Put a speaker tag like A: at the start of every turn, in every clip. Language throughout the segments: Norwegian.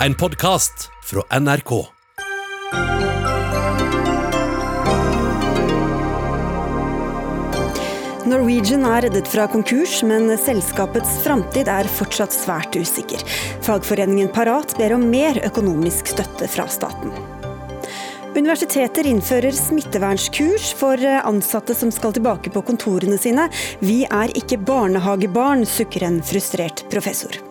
A: En podkast fra NRK.
B: Norwegian er reddet fra konkurs, men selskapets framtid er fortsatt svært usikker. Fagforeningen Parat ber om mer økonomisk støtte fra staten. Universiteter innfører smittevernskurs for ansatte som skal tilbake på kontorene sine. Vi er ikke barnehagebarn, sukker en frustrert professor.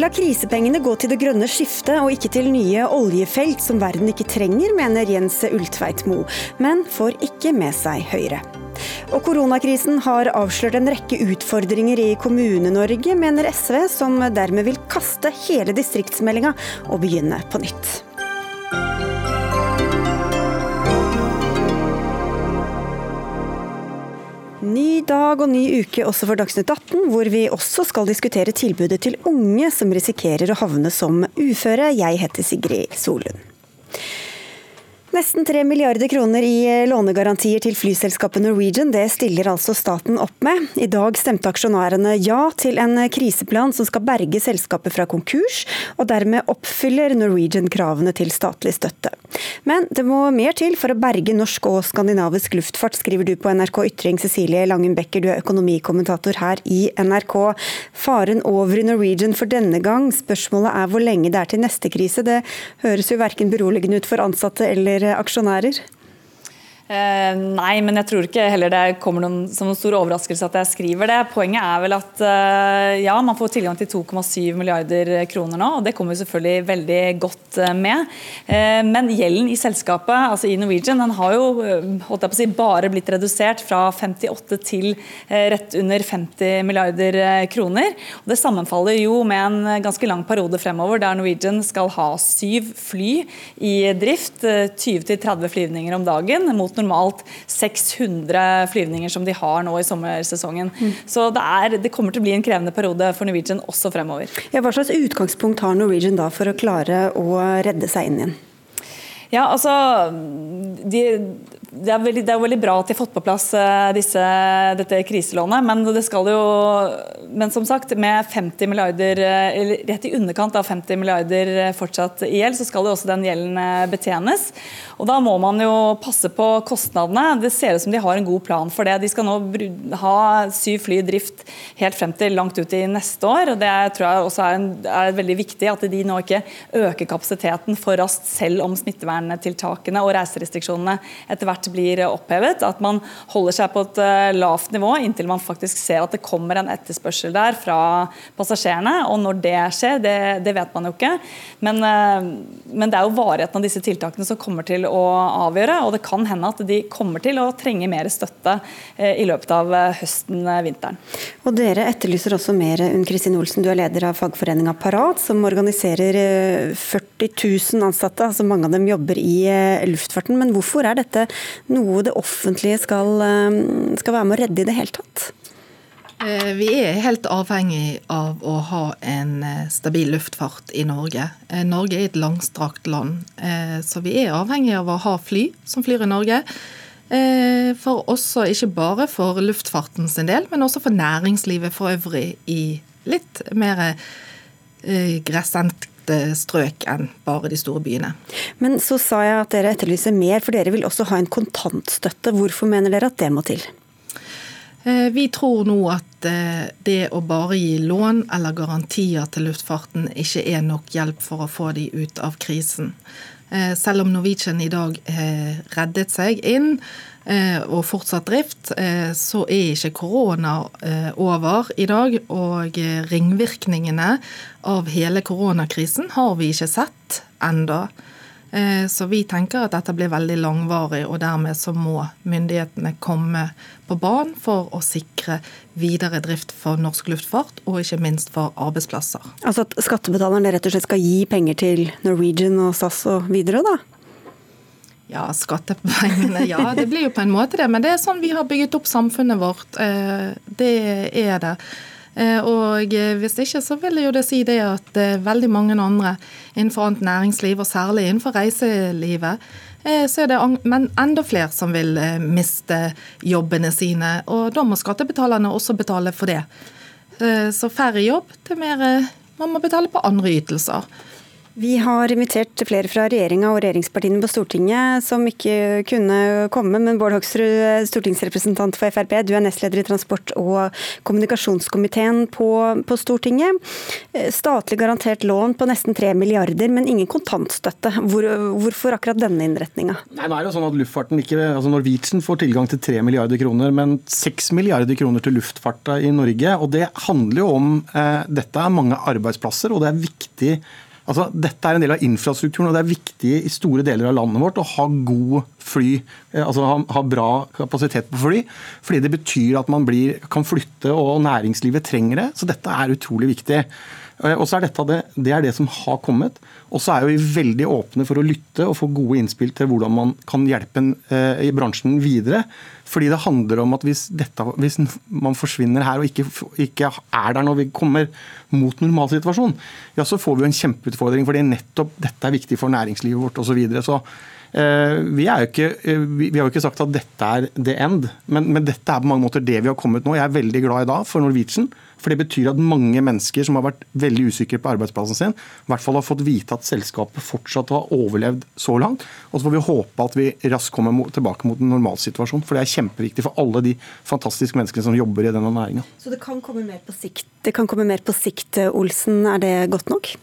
B: La krisepengene gå til det grønne skiftet og ikke til nye oljefelt som verden ikke trenger, mener Jens Ulltveit Moe, men får ikke med seg Høyre. Og koronakrisen har avslørt en rekke utfordringer i Kommune-Norge, mener SV, som dermed vil kaste hele distriktsmeldinga og begynne på nytt. Ny dag og ny uke også for Dagsnytt 18, hvor vi også skal diskutere tilbudet til unge som risikerer å havne som uføre. Jeg heter Sigrid Solund. Nesten 3 milliarder kroner i lånegarantier til flyselskapet Norwegian, det stiller altså staten opp med. I dag stemte aksjonærene ja til en kriseplan som skal berge selskapet fra konkurs, og dermed oppfyller Norwegian kravene til statlig støtte. Men det må mer til for å berge norsk og skandinavisk luftfart, skriver du på NRK Ytring. Cecilie Langen Becker, du er økonomikommentator her i NRK. Faren over i Norwegian for denne gang. Spørsmålet er hvor lenge det er til neste krise. Det høres jo verken beroligende ut for ansatte eller aksjonærer?
C: Eh, nei, men jeg tror ikke heller det kommer noen, som noen stor overraskelse at jeg skriver det. Poenget er vel at eh, ja, man får tilgang til 2,7 milliarder kroner nå, og det kommer vi selvfølgelig veldig godt eh, med. Eh, men gjelden i selskapet, altså i Norwegian, den har jo eh, holdt jeg på å si, bare blitt redusert fra 58 til eh, rett under 50 milliarder kroner. Og det sammenfaller jo med en ganske lang periode fremover der Norwegian skal ha syv fly i drift, 20-30 flyvninger om dagen. mot normalt 600 flyvninger som de har nå i sommersesongen. Mm. Så det, er, det, kommer til å bli en krevende periode for Norwegian også fremover.
B: Ja, hva slags utgangspunkt har Norwegian da for å klare å redde seg inn igjen?
C: Ja, altså de, det, er veldig, det, er veldig, bra at de har fått på plass eh, disse, dette kriselånet, men det skal jo Men som sagt, med 50 milliarder, eh, eller rett i underkant av 50 milliarder eh, fortsatt i gjeld, så skal jo også den gjelden betjenes. Og Da må man jo passe på kostnadene. Det ser ut som de har en god plan for det. De skal nå ha syv fly i drift helt frem til langt ut i neste år. og Det tror jeg også er, en, er veldig viktig at de nå ikke øker kapasiteten for raskt, selv om smitteverntiltakene og reiserestriksjonene etter hvert hvert blir opphevet. At man holder seg på et eh, lavt nivå inntil man faktisk ser at det kommer en etterspørsel der fra passasjerene. Og når det skjer, det, det vet man jo ikke. Men, eh, men, det er jo varigheten av disse tiltakene som kommer til å avgjøre. Og det kan hende at de kommer til å trenge mer støtte eh, i løpet av høsten-vinteren.
B: Og Dere etterlyser også mer, Unn Kristin Olsen, du er leder av fagforeninga Parat, som organiserer 40 000 ansatte. altså Mange av dem jobber i luftfarten. Men hvorfor er dette noe det offentlige skal, eh, skal være med å redde i det hele tatt?
D: Eh, vi er helt avhengig av å ha en eh, stabil luftfart i Norge. Norge er et langstrakt land, så vi er avhengig av å ha fly som flyr i Norge. For også, ikke bare for luftfarten sin del, men også for næringslivet for øvrig i litt mer gressendt strøk enn bare de store byene.
B: Men så sa jeg at dere etterlyser mer, for dere vil også ha en kontantstøtte. Hvorfor mener dere at det må til?
D: Eh, vi tror nå at eh, det å bare gi lån eller garantier til luftfarten ikke er nok hjelp for å få de ut av krisen. Eh, selv om Norwegian i dag reddet seg inn, Eh, og fortsatt drift, eh, så er ikke korona eh, over i dag. Og ringvirkningene av hele koronakrisen har vi ikke sett enda. Så vi tenker at dette blir veldig langvarig, og dermed så må myndighetene komme på banen for å sikre videre drift for norsk luftfart, og ikke minst for arbeidsplasser.
B: Altså at skattebetalerne rett og slett skal gi penger til Norwegian og SAS og videre, da?
D: Ja, skattepengene. Ja, det blir jo på en måte det. Men det er sånn vi har bygget opp samfunnet vårt. Eh, det er det. Eh, og hvis ikke så vil jo det si det at eh, veldig mange andre innenfor annet næringsliv, og særlig innenfor reiselivet, så er det enda flere som vil miste jobbene sine. Og da må skattebetalerne også betale for det. Så færre jobb til mer man må betale på andre ytelser.
B: Vi har invitert flere fra regjeringa og regjeringspartiene på Stortinget som ikke kunne komme, men Bård Hoksrud, stortingsrepresentant for Frp, du er nestleder i transport- og kommunikasjonskomiteen på, på, Stortinget. Statlig garantert lån på nesten 3 milliarder, men ingen kontantstøtte. Hvor, hvorfor akkurat denne innretninga?
E: Nå er jo sånn at altså Norwegian får tilgang til 3 milliarder kroner, men 6 milliarder kroner til luftfarta i Norge. og Det handler jo om eh, Dette er mange arbeidsplasser, og det er viktig Altså, dette er en del av infrastrukturen, og det er viktig i store deler av landet vårt å ha god fly, eh, altså ha, ha bra kapasitet på fly. Fordi det betyr at man blir, kan flytte, og næringslivet trenger det. Så dette er utrolig viktig. Eh, og så er dette det, det er det som har kommet. Og så er vi veldig åpne for å lytte og få gode innspill til hvordan man kan hjelpe eh, bransjen videre. Fordi det handler om at hvis, dette, hvis man forsvinner her og ikke, ikke, er der når vi kommer mot normalsituasjonen, ja, så får vi jo en kjempeutfordring. fordi nettopp dette er viktig for næringslivet vårt osv. Så, videre. så eh, vi, ikke, vi, vi, har jo ikke sagt at dette er the end, men, men dette er på mange måter det vi har kommet nå. Jeg er veldig glad i dag for Norwegian. For det betyr at mange mennesker som har vært veldig usikre på arbeidsplassen sin, i hvert fall har fått vite at selskapet fortsatt har overlevd så langt. Og så får vi håpe at vi raskt kommer tilbake mot en normalsituasjon. For det er kjempeviktig for alle de fantastiske menneskene som jobber i denne næringa.
B: Så det kan komme mer på sikt, det kan komme mer på sikt, Olsen. Er det godt nok?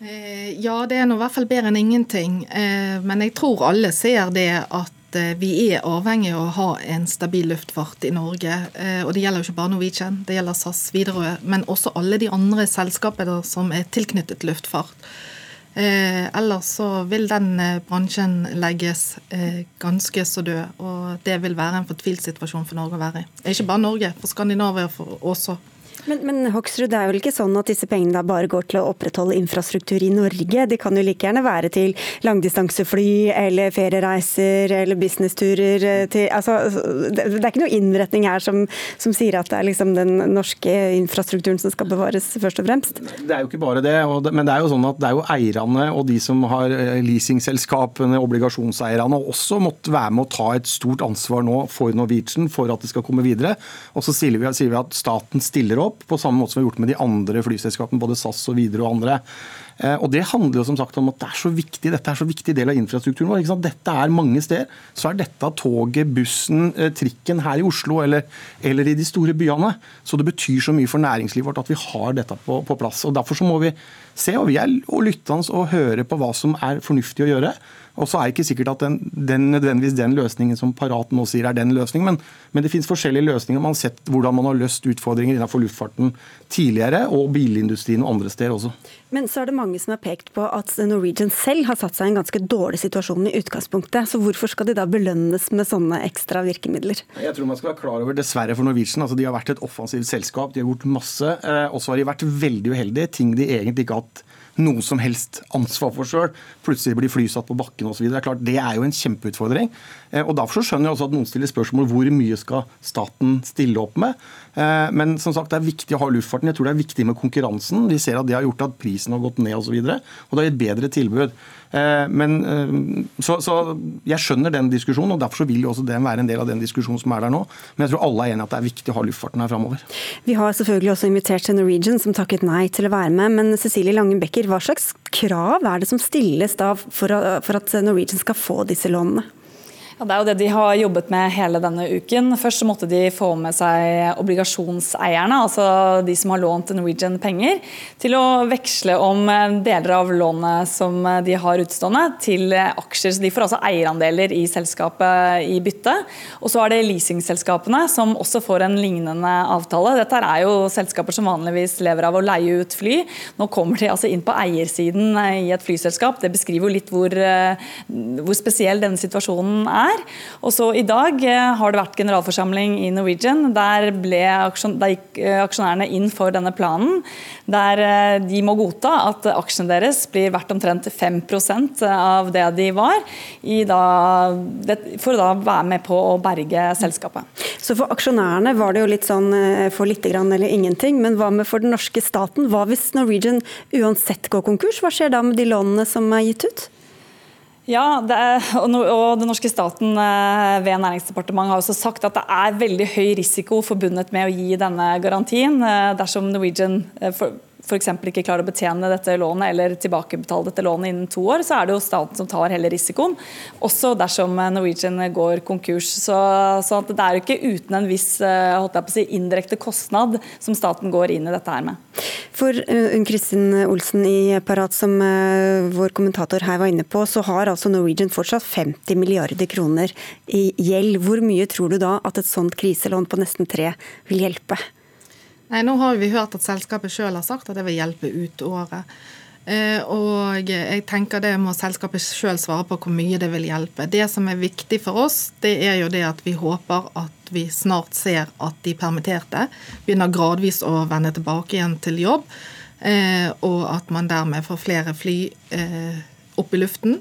D: Eh, ja, det er nå i hvert fall bedre enn ingenting. Eh, men jeg tror alle ser det at Eh, vi er avhengig av å ha en stabil luftfart i Norge. Eh, og det gjelder jo ikke bare Norwegian, det gjelder SAS, Widerøe, men også alle de andre selskapene som er tilknyttet luftfart. Eh, ellers så vil den bransjen legges ganske så død, og det vil være en fortvilt situasjon for Norge å være i. Ikke bare Norge, for Skandinavia også.
B: Men, men Hoksrud, det er vel ikke sånn at disse pengene bare går til å opprettholde infrastruktur i Norge? De kan jo like gjerne være til langdistansefly eller feriereiser eller businessturer. Eh, til, altså, det, det, er ikke noe innretning her som, som sier at det er liksom den norske infrastrukturen som skal bevares, først og fremst?
E: Det er jo ikke bare det, det men det er jo sånn at det er jo eierne og de som har eh, leasingselskapene, obligasjonseierne, også måtte være med å ta et stort ansvar nå for Norwegian for at det skal komme videre. Og så sier vi, sier vi at staten stiller opp på samme måte som vi har gjort med de andre flyselskapene, både SAS og Widerøe og andre. Eh, og Det handler jo som sagt om at det er så viktig, dette er så viktig del av infrastrukturen vår. Dette er mange steder. Så er dette toget, bussen, eh, trikken her i Oslo eller, eller, i de store byene. Så det betyr så mye for næringslivet vårt at vi har dette på, på plass. og Derfor så må vi se og vi er og lyttende og høre på hva som er fornuftig å gjøre. Og så er det ikke sikkert at den, den, nødvendigvis den løsningen som Parat nå sier er den løsningen, men, men det finnes forskjellige løsninger. Man har sett hvordan man har løst utfordringer innenfor luftfarten tidligere, og bilindustrien og andre steder også.
B: Men så er det mange som har pekt på at Norwegian selv har satt seg i en ganske dårlig situasjon i utgangspunktet. Så hvorfor skal de da belønnes med sånne ekstra virkemidler?
E: Jeg tror man skal være klar over, dessverre for Norwegian, altså de har vært et offensivt selskap. De har gjort masse. Eh, og så har de vært veldig uheldige. Ting de egentlig ikke har hatt noe som helst ansvar for sjøl. Plutselig blir flysatt på bakken osv. Det det er jo en kjempeutfordring. Eh, og Derfor så skjønner jeg også at noen stiller spørsmål hvor mye skal staten stille opp med. Eh, men som sagt, det er viktig å ha luftfarten. Jeg tror det er viktig med konkurransen. Vi ser at det har gjort at prisen har gått ned osv. Og, så videre, og det har gitt bedre tilbud. Eh, men, så, så, Jeg skjønner den diskusjonen, og derfor vil jo også den være en del av den diskusjonen som er der nå. Men jeg tror alle er enige at det er viktig å ha luftfarten her framover.
B: Vi har selvfølgelig også invitert til Norwegian, som takket nei til å være med. Men Cecilie Langen Becker, hva slags krav er det som stilles da for, at Norwegian skal få disse lånene?
C: Ja, det er jo det de har jobbet med hele denne uken. Først så måtte de få med seg obligasjonseierne, altså de som har lånt Norwegian penger, til å veksle om deler av lånet som de har utstående, til aksjer. Så de får altså eierandeler i selskapet i bytte. Og så er det leasingselskapene som også får en lignende avtale. Dette er jo selskaper som vanligvis lever av å leie ut fly. Nå kommer de altså inn på eiersiden i et flyselskap. Det beskriver jo litt hvor, hvor spesiell denne situasjonen er er. Og så I dag eh, har det vært generalforsamling i Norwegian. Der, aksjon, der gikk eh, aksjonærene inn for denne planen. Der eh, de må godta at aksjene deres blir verdt omtrent 5% av det de var, da, for å da være med på å berge selskapet.
B: Så For aksjonærene var det jo litt sånn for lite grann eller ingenting. Men hva med for den norske staten? Hva hvis Norwegian uansett går konkurs? Hva skjer da med de lånene som er gitt ut?
C: Ja, er, og Den norske staten eh, ved Næringsdepartementet har også sagt at det er veldig høy risiko forbundet med å gi denne garantien. Eh, dersom Norwegian eh, f.eks. ikke klarer å betjene dette lånet eller tilbakebetale dette lånet innen to år, så er det jo staten som tar hele risikoen. Også dersom Norwegian går konkurs. Så, så det er jo ikke uten en viss å si, indirekte kostnad som staten går inn i dette her med.
B: For Unn Kristin Olsen i Parat, som vår kommentator her var inne på, så har altså Norwegian fortsatt 50 milliarder kroner i gjeld. Hvor mye tror du da at et sånt kriselån på nesten tre vil hjelpe?
D: Nei, Nå har vi hørt at selskapet sjøl har sagt at det vil hjelpe ut året. Eh, og jeg tenker det må selskapet sjøl svare på hvor mye det vil hjelpe. Det som er viktig for oss, det er jo det at vi håper at vi snart ser at de permitterte begynner gradvis å vende tilbake igjen til jobb. Eh, og at man dermed får flere fly eh, opp i luften.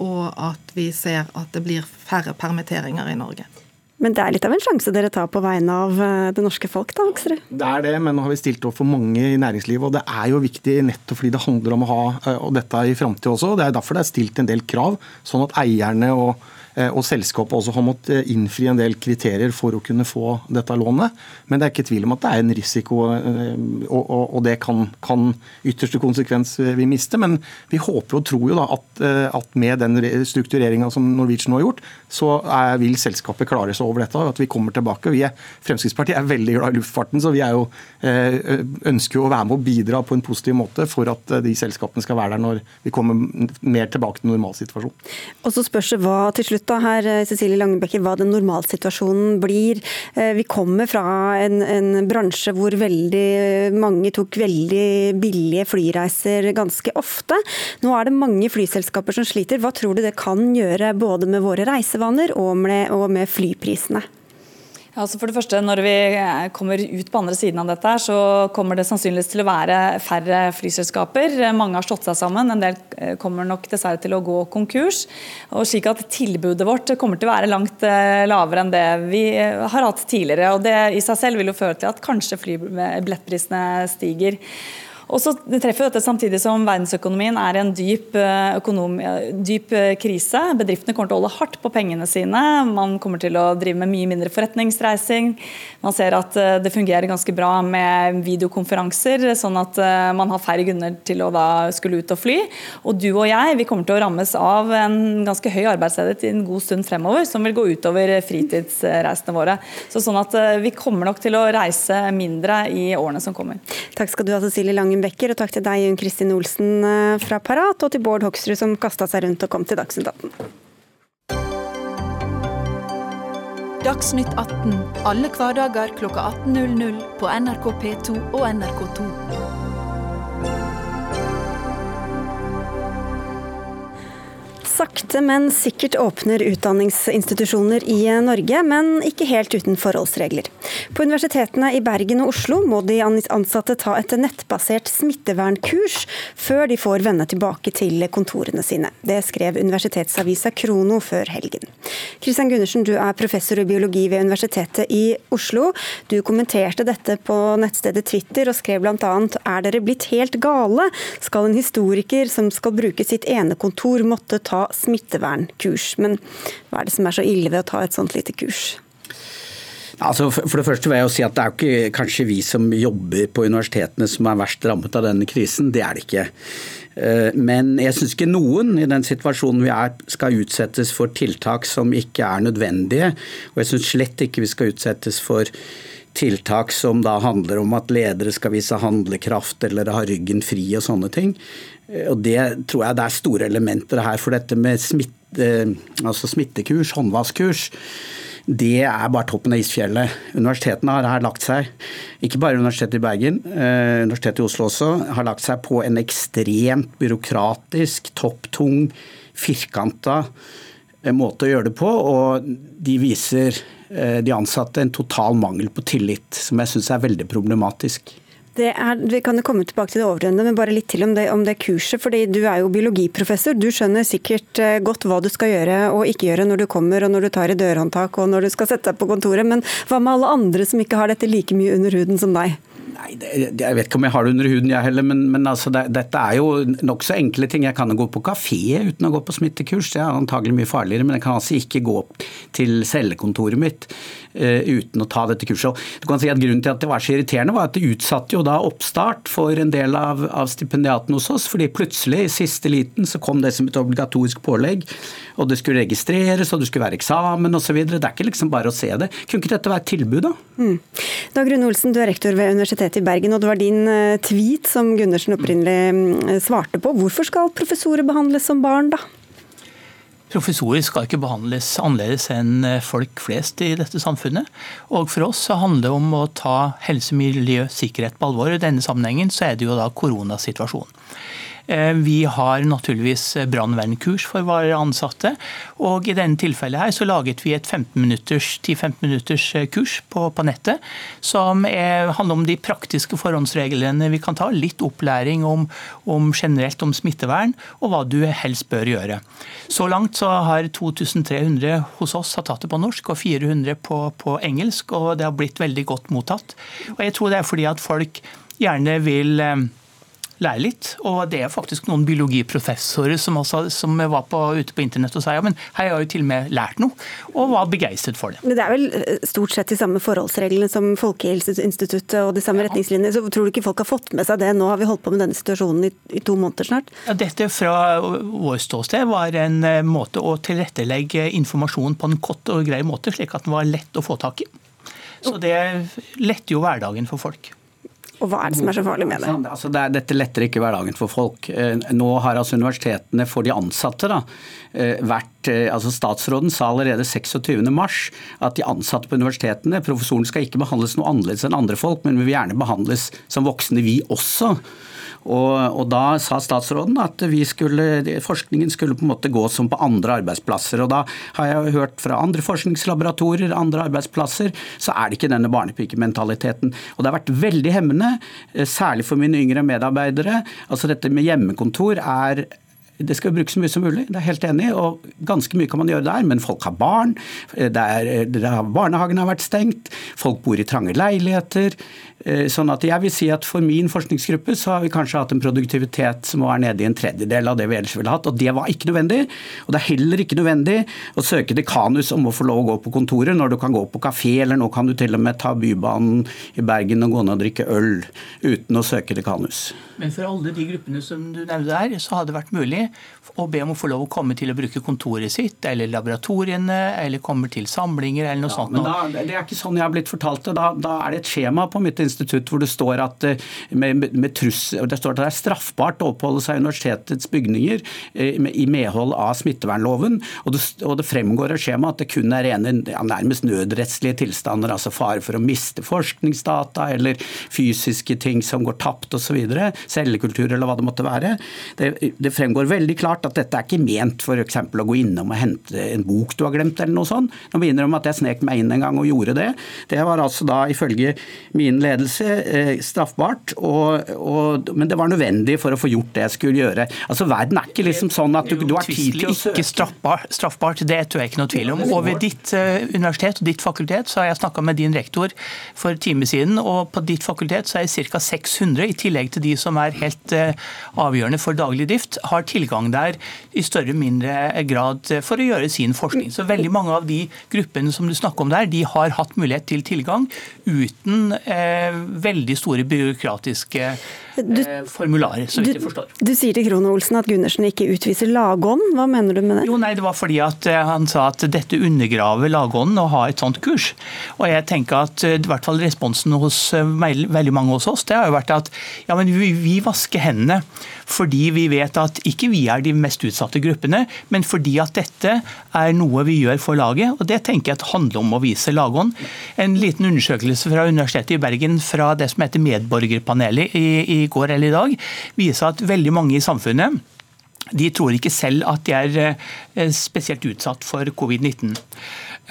D: Og at vi ser at det blir færre permitteringer i Norge.
B: Men det er litt av en sjanse dere tar på vegne av eh, det norske folk, da, Hoksrud?
E: Det er det, men nå har vi stilt opp for mange i næringslivet. Og det er jo viktig nettopp fordi det handler om å ha eh, dette i framtida også. Det er derfor det er stilt en del krav, sånn at eierne og og selskapet også har måttet eh, innfri en del kriterier for å kunne få dette lånet. Men det er ikke tvil om at det er en risiko, eh, og det kan, kan ytterste konsekvens vi miste. Men vi håper og tror jo da at, at med den struktureringa som Norwegian nå har gjort, så er, vil selskapet klare seg over dette, og at vi kommer tilbake. Vi er, Fremskrittspartiet er veldig glad i luftfarten, så vi jo, ønsker jo å være med og bidra på en positiv måte for at de selskapene skal være der når vi kommer mer tilbake til normalsituasjonen.
B: Og så spørs det hva til slutt da her, eh, Cecilie Langebekker, hva den normalsituasjonen blir. Eh, vi kommer fra en, en, bransje hvor veldig mange tok veldig billige flyreiser ganske ofte. Nå er det mange flyselskaper som sliter. Hva tror du det kan gjøre både med våre reisevaner og med, og med flyprisene?
C: Altså for det første, Når vi eh, kommer ut på andre siden av dette, så kommer det sannsynligvis til å være færre flyselskaper. Mange har slått seg sammen, en del eh, kommer nok dessverre til å gå konkurs. og slik at Tilbudet vårt kommer til å være langt eh, lavere enn det vi har hatt tidligere. og Det i seg selv vil jo føre til at kanskje flybillettprisene stiger. Og så treffer dette samtidig som verdensøkonomien er i en dyp, eh, økonom, dyp, eh, krise. Bedriftene kommer til å holde hardt på pengene sine. Man kommer til å drive med mye mindre forretningsreising. Man ser at eh, det fungerer ganske bra med videokonferanser, sånn at man har færre grunner til å da skulle ut og fly. Og du og jeg vi kommer til å rammes av en ganske høy arbeidsledighet i en god stund fremover, som vil gå utover fritidsreisene våre. Så sånn at vi kommer nok til å reise mindre i årene som kommer.
B: Takk skal du ha, Cecilie Lange Jørgen Becker, og takk til deg, Jon Kristin Olsen eh, fra Parat, og til Bård Hoksrud som kasta seg rundt og kom til Dagsnytt 18.
F: Dagsnytt 18 alle hverdager klokka 18.00 på NRK P2 og NRK2.
B: Sakte, men sikkert åpner utdanningsinstitusjoner i Norge, men ikke helt uten forholdsregler. På universitetene i Bergen og Oslo må de ansatte ta et nettbasert smittevernkurs før de får vende tilbake til kontorene sine. Det skrev universitetsavisa Krono før helgen. Kristian Gundersen, du er professor i biologi ved Universitetet i Oslo. Du kommenterte dette på nettstedet Twitter og skrev bl.a.: Er dere blitt helt gale? Skal en historiker som skal bruke sitt ene kontor måtte ta smittevernkurs. Men hva er det som er så ille ved å ta et sånt lite kurs?
G: Altså, for det første vil jeg jo si at Det er jo ikke kanskje vi som jobber på universitetene som er verst rammet av denne krisen. Det er det ikke. Eh, men jeg syns ikke noen i den situasjonen vi er skal utsettes for tiltak som ikke er nødvendige. Og jeg syns slett ikke vi skal utsettes for tiltak som da handler om at ledere skal vise handlekraft eller ha ryggen fri og sånne ting. Eh, og Det tror jeg det er store elementer her. For dette med smitte, eh, altså smittekurs, håndvaskkurs, det er bare toppen av isfjellet. Universitetene har her lagt seg, ikke bare Universitetet i Bergen, eh, Universitetet i Oslo også, har lagt seg på en ekstremt byråkratisk, topptung, firkanta måte å gjøre det på. Og de viser de ansatte en total mangel på tillit, som jeg syns er veldig problematisk.
B: Er, vi kan komme tilbake til det overordnede, men bare litt til om det, om det, kurset. fordi Du er jo biologiprofessor. Du skjønner sikkert eh, godt hva du skal gjøre og ikke gjøre når du kommer og når du tar i dørhåndtak og når du skal sette deg på kontoret. Men hva med alle andre som ikke har dette like mye under huden som deg?
G: Nei, det, Jeg vet ikke om jeg har det under huden, jeg heller. Men, men altså, det, dette er jo nokså enkle ting. Jeg kan jo gå på kafé uten å gå på smittekurs. Det er antagelig mye farligere. Men jeg kan altså ikke gå til cellekontoret mitt uh, uten å ta dette kurset. Du kan si at Grunnen til at det var så irriterende, var at det utsatte jo da oppstart for en del av, av stipendiatene hos oss. fordi plutselig, i siste liten, så kom det som et obligatorisk pålegg. Og det skulle registreres, og det skulle være eksamen osv. Det er ikke liksom bare å se det. Kunne ikke dette være et tilbud, da? Mm.
B: Dag Rune Olsen, du er rektor ved Universitetet i Bergen, og det var din eh, tweet som Gundersen opprinnelig mm, svarte på. Hvorfor skal professorer behandles som barn, da?
H: Professorer skal ikke behandles annerledes enn eh, folk flest i dette samfunnet. Og For oss så handler det om å ta helse, miljø, sikkerhet på alvor. I denne sammenhengen så er det jo da koronasituasjonen. Eh, vi har naturligvis brannvernkurs for våre ansatte. Og i denne tilfellet her så laget vi et 10-15 minutters, eh, kurs på, på nettet som er, handler om de praktiske forhåndsreglene vi kan ta. Litt opplæring om, om, generelt om smittevern og hva du helst bør gjøre. Så langt så har 2300 hos oss har tatt det på norsk og 400 på, på engelsk, og det har blitt veldig godt mottatt. Og jeg tror det er fordi at folk gjerne vil eh, lære litt. Og det er faktisk noen biologiprofessorer som, også, som var på, ute på internett og sa ja, men her har jeg jo til og med lært noe, og var begeistret for det.
B: Men det er vel eh, stort sett de samme forholdsreglene som Folkehelseinstituttet og de samme retningslinjene. Så tror du ikke folk har fått med seg det? Nå har vi holdt på med denne situasjonen i, i to måneder snart.
H: Ja, dette fra vår ståsted var en eh, måte å tilrettelegge informasjonen på en kort og grei måte, slik at den var lett å få tak i. Så det letter jo hverdagen for folk.
B: Og hva er det som er så farlig med det?
G: Altså, det er, dette letter ikke hverdagen for folk. Eh, nå har altså universitetene for de ansatte da, eh, vært altså Statsråden sa allerede 26.3 at de ansatte på universitetene, professoren skal ikke behandles noe annerledes enn andre folk, men vi vil gjerne behandles som voksne, vi også. Og, og, Da sa statsråden at skulle, forskningen skulle på en måte gå som på andre arbeidsplasser. og Da har jeg hørt fra andre forskningslaboratorier, andre arbeidsplasser, så er det ikke denne barnepikementaliteten. Og Det har vært veldig hemmende, eh, særlig for mine yngre medarbeidere. Altså Dette med hjemmekontor er det skal brukes så mye som mulig, det er helt enig. og Ganske mye kan man gjøre der, men folk har barn. Der, der barnehagen har vært stengt. Folk bor i trange leiligheter. Eh, sånn at jeg vil si at For min forskningsgruppe så har vi kanskje hatt en produktivitet som var nede i en tredjedel av det vi ellers ville hatt. og Det var ikke nødvendig. Og det er heller ikke nødvendig å søke dekanus om å få lov å gå på kontoret når du kan gå på kafé, eller nå kan du til og med ta Bybanen i Bergen og gå ned og drikke øl uten å søke dekanus.
H: Men for alle de gruppene som du nevnte der, så hadde det vært mulig å be om å få lov å komme til å bruke kontoret sitt, eller laboratoriene, eller komme til samlinger, eller noe ja, sånt.
G: Men da, det er ikke sånn jeg har blitt fortalt det. Da, da er det et skjema på mitt institutt hvor det står at, eh, med, med truss, det, står at det er straffbart å oppholde seg i universitetets bygninger eh, i medhold av smittevernloven. Og det, og det fremgår av skjemaet at det kun er rene ja, nærmest nødrettslige tilstander, altså fare for å miste forskningsdata eller fysiske ting som går tapt osv cellekultur eller hva det måtte være. Det, det fremgår veldig klart at dette er ikke ment f.eks. å gå innom og hente en bok du har glemt eller noe sånt. Nå må jeg innrømme at jeg snek meg inn en gang og gjorde det. Det var altså da ifølge min ledelse eh, straffbart, og, og, men det var nødvendig for å få gjort det jeg skulle gjøre. Altså Verden er ikke liksom sånn at du, du har tid til å
H: søke. Ikke straffbart, straffbart, det tror jeg ikke noe tvil om. Og ved ditt uh, universitet og ditt fakultet så har jeg snakka med din rektor for time siden, og på ditt fakultet så er ca. 600 i tillegg til de som som er helt eh, avgjørende for daglig drift, har tilgang der i større eller mindre grad for å gjøre sin forskning. Så veldig mange av de gruppene som du snakker om der, de har hatt mulighet til tilgang uten eh, veldig store byråkratiske eh, formularer, så vidt jeg forstår.
B: Du, du sier til Krohn Olsen at Gundersen ikke utviser lagånd. Hva mener du med det?
H: Jo, nei, Det var fordi at eh, han sa at dette undergraver lagånden å ha et sånt kurs. Og jeg tenker at i hvert fall responsen hos veldig mange hos oss, det har jo vært at ja, men vi, vi vasker hendene fordi vi vet at ikke vi er de mest utsatte gruppene, men fordi at dette er noe vi gjør for laget. og Det tenker jeg at handler om å vise lagånd. En liten undersøkelse fra Universitetet i Bergen fra det som heter Medborgerpanelet i, i går eller i dag, viser at veldig mange i samfunnet de tror ikke selv at de er eh, spesielt utsatt for covid-19.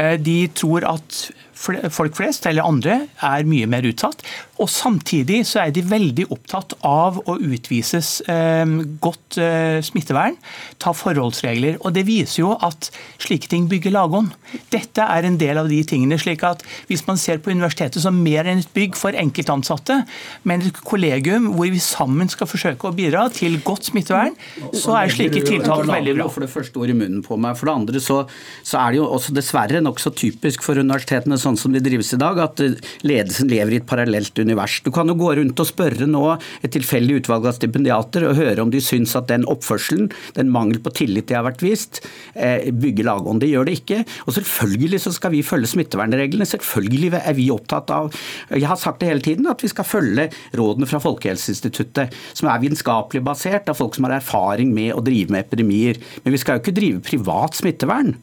H: Eh, de tror at folk flest, eller andre, er mye mer utsatt. Og Samtidig så er de veldig opptatt av å utvises eh, godt eh, smittevern, ta forholdsregler. og Det viser jo at slike ting bygger lagånd. Dette er en del av de tingene. slik at Hvis man ser på universitetet som mer enn et bygg for enkeltansatte, men et kollegium hvor vi sammen skal forsøke å bidra til godt smittevern, så er slike tiltak veldig bra.
G: For det første ord i munnen på meg. For det andre så, så er det jo også dessverre nokså typisk for universitetene sånn som det drives i dag, at ledelsen lever i et parallelt univers. Du kan jo gå rundt og spørre nå et tilfeldig utvalg av stipendiater og høre om de syns at den oppførselen, den mangel på tillit de har vært vist, eh, bygger lagånd. Det gjør det ikke. Og selvfølgelig så skal vi følge smittevernreglene. Selvfølgelig er vi opptatt av Jeg har sagt det hele tiden, at vi skal følge rådene fra Folkehelseinstituttet, som er vitenskapelig basert av folk som har erfaring med å drive med epidemier. Men vi skal jo ikke drive privat smittevern.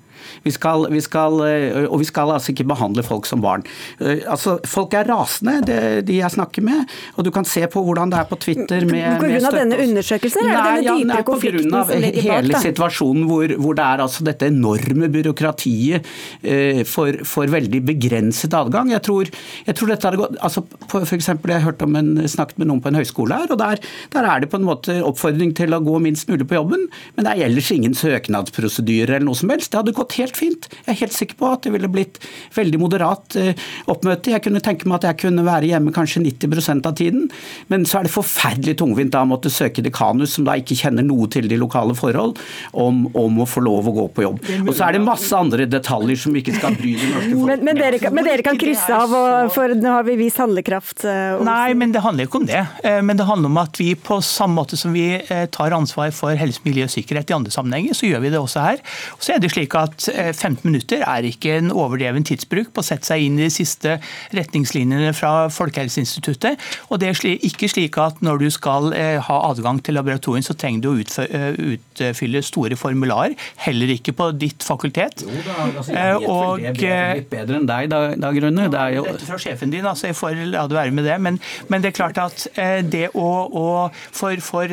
G: Vi skal, vi skal, eh, og vi skal altså ikke behandle folk som barn. Eh, altså, folk er rasende, det, de jeg snakker med. Og du kan se på hvordan det er på Twitter med,
B: På grunn av denne undersøkelsen, eller er det denne dypere
G: ja,
B: konflikten som ligger bak?
G: Hele situasjonen hvor, hvor, det er altså dette enorme byråkratiet eh, for, for, veldig begrenset adgang. Jeg tror, jeg tror dette hadde gått altså, for eksempel, Jeg hørte om en, snakket med noen på en høyskole her, og der, der er det på en måte oppfordring til å gå minst mulig på jobben, men det er ellers ingen søknadsprosedyre eller noe som helst. Det hadde gått helt fint. Jeg er helt sikker på at det ville blitt veldig moderat eh, oppmøte. Jeg kunne tenke meg at jeg kunne være hjemme kanskje 90% av tiden, men så er det forferdelig tungvint da å måtte søke dekanus, som da ikke kjenner noe til de lokale forhold, om, om å få lov å gå på jobb. Og så er det masse andre detaljer som vi ikke skal bry det norske folk
B: men, men, dere, kan, men dere kan krysse av, og, for nå har vi vist handlekraft.
H: Uh, Nei, men det handler ikke om det. Eh, men det handler om at vi på samme måte som vi tar ansvar for helse, miljø og sikkerhet i andre sammenhenger, så gjør vi det også her. Og så er det slik at 15 minutter er ikke en overdreven tidsbruk på å sette seg inn i de siste retningslinjene fra Folkehelseinstituttet. Og det er ikke slik at når du skal eh, ha adgang til laboratorien, så trenger du å eh, utfylle store formularer. Heller ikke på ditt fakultet.
G: Jo da, altså, jeg vet og, vel det litt bedre enn deg, da, da Grunne.
H: Det er jo... Dette fra sjefen din, altså jeg får la det være med det. Men, men det er klart at eh, det å, å for, for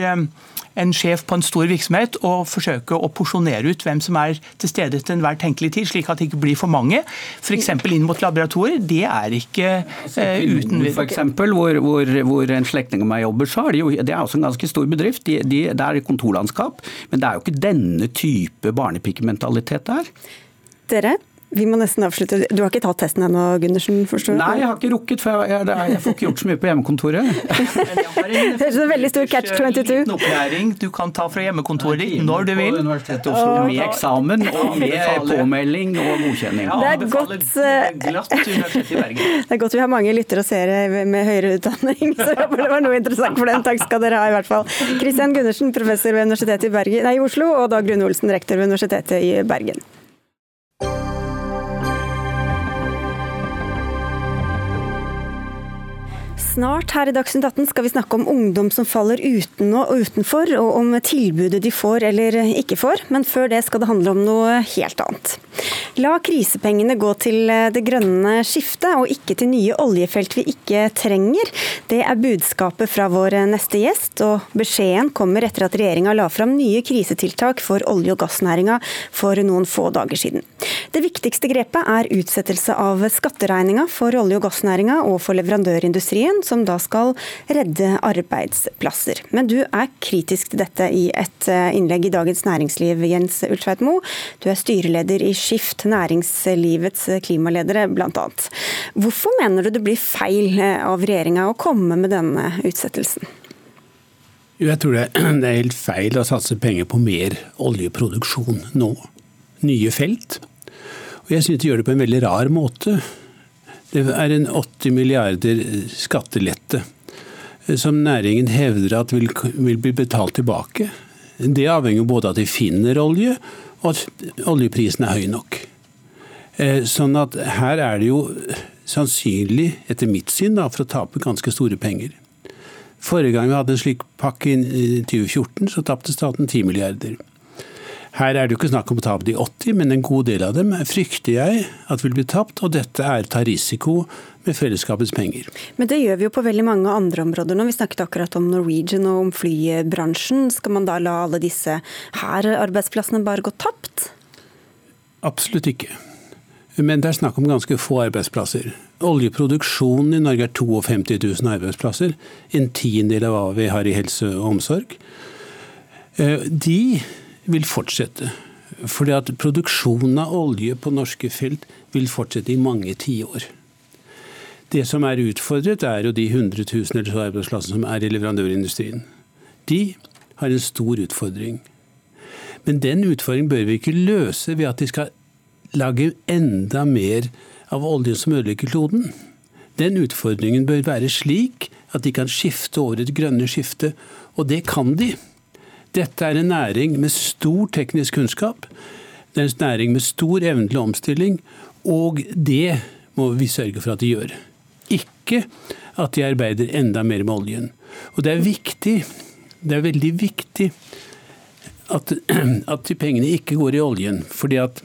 H: en sjef på en stor virksomhet og forsøke å porsjonere ut hvem som er til stede til enhver tenkelig tid, slik at det ikke blir for mange. F.eks. inn mot laboratorier. Det er ikke eh, uten
G: For eksempel, hvor, hvor, hvor en slektning av meg jobber, så er det jo det er også en ganske stor bedrift. De, de, det er kontorlandskap. Men det er jo ikke denne type barnepikementalitet der.
B: Dere, vi må nesten avslutte. Du har ikke tatt testen ennå, Gundersen? forstår
G: du? Nei, jeg har ikke rukket, for jeg, jeg, jeg får ikke gjort så mye på hjemmekontoret.
B: det er en veldig stor catch 22.
H: opplæring du kan ta fra hjemmekontoret ditt når du vil.
G: Med eksamen og med påmelding og godkjenning.
B: Det er godt, det er godt vi har mange lyttere og seere med høyere utdanning, så jeg håper det var noe interessant for den. Takk skal dere ha, i hvert fall. Kristian Gundersen, professor ved Universitetet i, Bergen, nei, i Oslo, og Dag Rune Olsen, rektor ved Universitetet i Bergen. Snart her i Dagsnytt 18 skal vi snakke om ungdom som faller uten og utenfor, og om tilbudet de får eller ikke får. Men før det skal det handle om noe helt annet. La krisepengene gå til det grønne skiftet, og ikke til nye oljefelt vi ikke trenger. Det er budskapet fra vår neste gjest, og beskjeden kommer etter at regjeringa la fram nye krisetiltak for olje- og gassnæringa for noen få dager siden. Det viktigste grepet er utsettelse av skatteregninga for olje- og gassnæringa og for leverandørindustrien, som da skal redde arbeidsplasser. Men du er kritisk til dette i et eh, innlegg i Dagens Næringsliv, Jens Ultveit Moe. Du er styreleder i Skift, næringslivets klimaledere bl.a. Hvorfor mener du det blir feil eh, av regjeringa å komme med denne utsettelsen?
I: Jeg tror det er helt feil å satse penger på mer oljeproduksjon nå. Nye felt. Og jeg syns de gjør det på en veldig rar måte. Det er en 80 milliarder skattelette eh, som næringen hevder at vil, vil bli betalt tilbake. Det avhenger både av at de finner olje, og at oljeprisen er høy nok. Eh, sånn at her er det jo sannsynlig, etter mitt syn, da, for å tape ganske store penger. Forrige gang vi hadde en slik pakke i 2014, så tapte staten 10 milliarder. Her er det jo ikke snakk om å tape de 80, men en god del av dem frykter jeg at vil bli tapt, og dette er ta risiko med fellesskapets penger.
B: Men det gjør vi jo på veldig mange andre områder nå. Vi snakket akkurat om Norwegian og om flybransjen. Skal man da la alle disse her arbeidsplassene bare gå tapt?
I: Absolutt ikke. Men det er snakk om ganske få arbeidsplasser. Oljeproduksjonen i Norge er 52 000 arbeidsplasser. En tiendedel av hva vi har i helse og omsorg. Eh, de vil fortsette. Fordi at produksjonen av olje på norske felt vil fortsette i mange tiår. Det som er utfordret, er jo de 100 000 eller så arbeidsplassene som er i leverandørindustrien. De har en stor utfordring. Men den utfordringen bør vi ikke løse ved at de skal lage enda mer av oljen som ødelegger kloden. Den utfordringen bør være slik at de kan skifte over et grønne skifte, og det kan de. Dette er en næring med stor teknisk kunnskap. Det er en næring med stor evne til omstilling, og det må vi sørge for at de gjør. Ikke at de arbeider enda mer med oljen. Og det er viktig, det er veldig viktig at, at de pengene ikke går i oljen. fordi at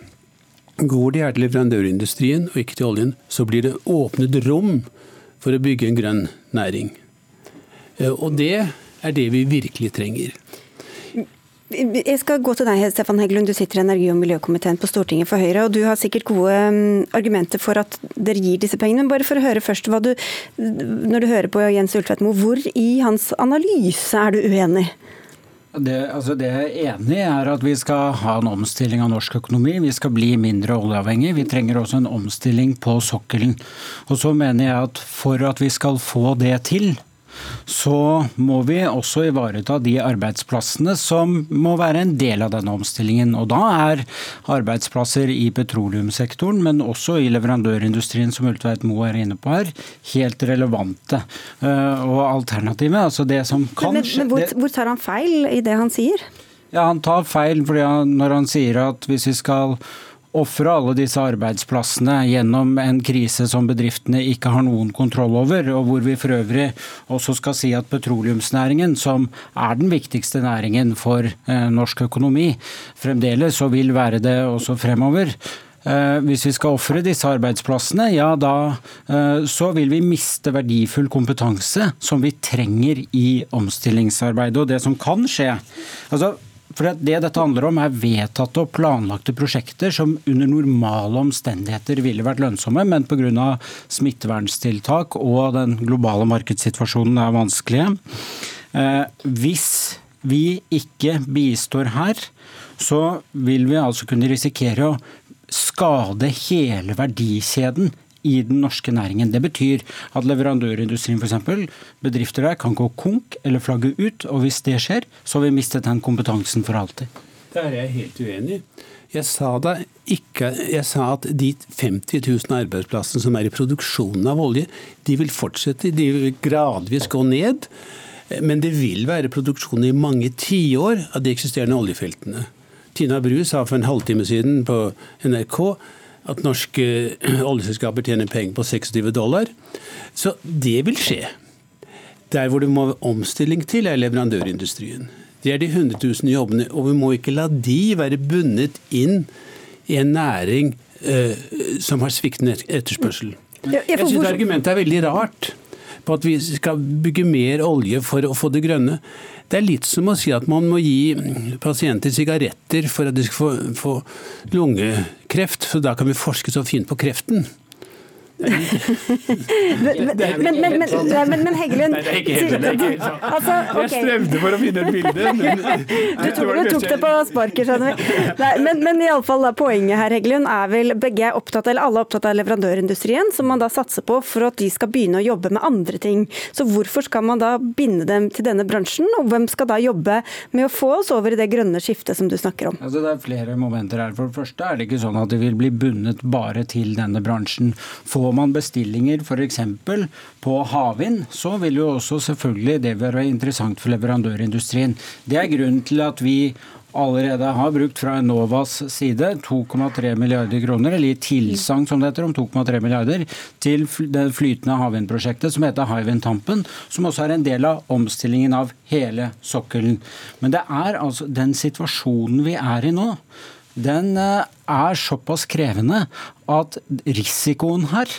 I: Går de her til leverandørindustrien og ikke til oljen, så blir det åpnet rom for å bygge en grønn næring. Eh, og det er det vi virkelig trenger.
B: Jeg skal gå til deg, Stefan Heggelund. Du sitter i energi- og miljøkomiteen på Stortinget for Høyre. og Du har sikkert gode mm, argumenter for at dere gir disse pengene. Men bare for å høre først, du, når du hører på Jens Ulltvedtmo, hvor i hans analyse er du uenig?
J: Det, altså det jeg er enig i, er at vi skal ha en omstilling av norsk økonomi. Vi skal bli mindre oljeavhengig. Vi trenger også en omstilling på sokkelen. Og så mener jeg at for at vi skal få det til, så må vi også ivareta de arbeidsplassene som må være en del av denne omstillingen. Og da er arbeidsplasser i petroleumssektoren, men også i leverandørindustrien, som Ultveit Moe er inne på her, helt relevante. Eh, og alternativet, altså det som kan
B: men, men, men hvor, hvor tar han feil i det han sier?
J: Ja, Han tar feil fordi han, når han sier at hvis vi skal ofre alle disse arbeidsplassene gjennom en krise som bedriftene ikke har noen kontroll over, og hvor vi for øvrig også skal si at petroleumsnæringen, som er den viktigste næringen for eh, norsk økonomi, fremdeles og vil være det også fremover. Eh, hvis vi skal ofre disse arbeidsplassene, ja da eh, så vil vi miste verdifull kompetanse som vi trenger i omstillingsarbeidet. Og det som kan skje altså for Det dette handler om, er vedtatte og planlagte prosjekter som under normale omstendigheter ville vært lønnsomme, men pga. smittevernstiltak og den globale markedssituasjonen er vanskelige. Eh, hvis vi ikke bistår her, så vil vi altså kunne risikere å skade hele verdikjeden i den norske næringen. Det betyr at leverandørindustrien f.eks., bedrifter der, kan gå konk eller flagge ut. Og hvis det skjer, så har vi mistet den kompetansen for alltid.
I: Der er jeg helt uenig. Jeg sa, ikke, jeg sa at de 50 000 arbeidsplassene som er i produksjonen av olje, de vil fortsette. De vil gradvis gå ned. Men det vil være produksjon i mange tiår av de eksisterende oljefeltene. Tina Bru sa for en halvtime siden på NRK at norske oljeselskaper tjener penger på 26 dollar. Så det vil skje. Der hvor det må omstilling til, er leverandørindustrien. Det er de 100 000 jobbene, og vi må ikke la de være bundet inn i en næring eh, som har sviktende etterspørsel. Jeg syns argumentet er veldig rart på at vi skal bygge mer olje for å få det grønne. Det er litt som å si at man må gi pasienter sigaretter for at de skal få, få lungekreft, for da kan vi forske så fint på kreften
B: men, men, men, men, Heggelund.
I: Jeg strevde for å finne et bilde, men
B: Du tok, du tok det på sparket, skjønner vi. Nei, men, men iallfall poenget her, Heggelund, er vel begge er opptatt, eller alle er opptatt av leverandørindustrien, som man da satser på for at de skal begynne å jobbe med andre ting. Så hvorfor skal man da binde dem til denne bransjen, og hvem skal da jobbe med å få oss over i det grønne skiftet som du snakker om?
J: Altså, det er flere momenter her. For det første er det ikke sånn at de vil bli bundet bare til denne bransjen. Får Får man bestillinger f.eks. på havvind, så vil jo også selvfølgelig det være interessant for leverandørindustrien. Det er grunnen til at vi allerede har brukt fra Enovas side 2,3 milliarder kroner, eller i tilsagn som det heter, om 2,3 milliarder til det flytende havvindprosjektet som heter Hywind Tampen, som også er en del av omstillingen av hele sokkelen. Men det er altså den situasjonen vi er i nå den eh, er såpass krevende at risikoen her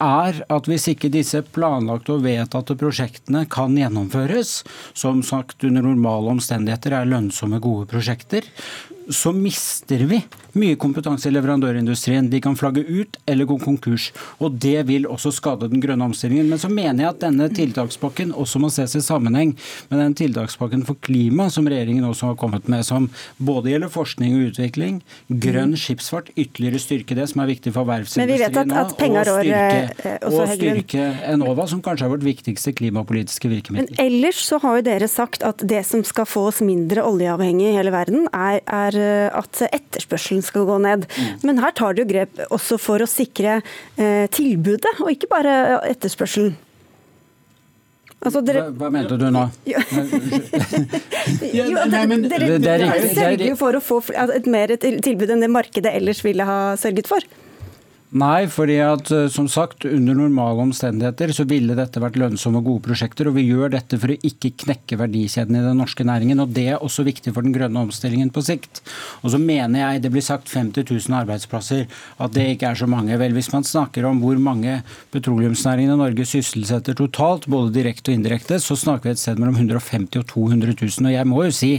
J: er at hvis ikke disse planlagte og vedtatte prosjektene kan gjennomføres, som sagt under normale omstendigheter er lønnsomme, gode prosjekter, så mister vi mye kompetanse i leverandørindustrien. De kan flagge ut eller gå konkurs. Og det vil også skade den grønne omstillingen. Men så mener jeg at denne tiltakspakken også må ses i sammenheng med den tiltakspakken for klima som regjeringen også har kommet med, som både gjelder forskning og utvikling, grønn skipsfart, ytterligere styrke det som er viktig for verftsindustrien nå, og styrke, eh, og styrke Enova, som kanskje er vårt viktigste klimapolitiske virkemiddel.
B: Men ellers så har jo dere sagt at det som skal få oss mindre oljeavhengig i hele verden, er, er eh, at etterspørselen etterspørselen skal gå ned. Mm. Men her tar jo grep også for å sikre eh, tilbudet, og ikke bare etterspørselen.
J: Altså, dere... hva, hva, mente du nå? jo,
B: dere, dere sørger jo for å få et mer tilbud enn det markedet ellers ville ha sørget for.
J: Nei, fordi at eh, som sagt, under normale omstendigheter så ville dette vært lønnsomme og gode prosjekter. Og vi gjør dette for å ikke knekke verdikjeden i den norske næringen. Og det er også viktig for den grønne omstillingen på sikt. Og så mener jeg, det blir sagt 50 000 arbeidsplasser, at det ikke er så mange. Vel, hvis man snakker om hvor mange petroleumsnæringen i Norge sysselsetter totalt, både direkte og indirekte, så snakker vi et sted mellom 150 og 200 000. Og jeg må jo si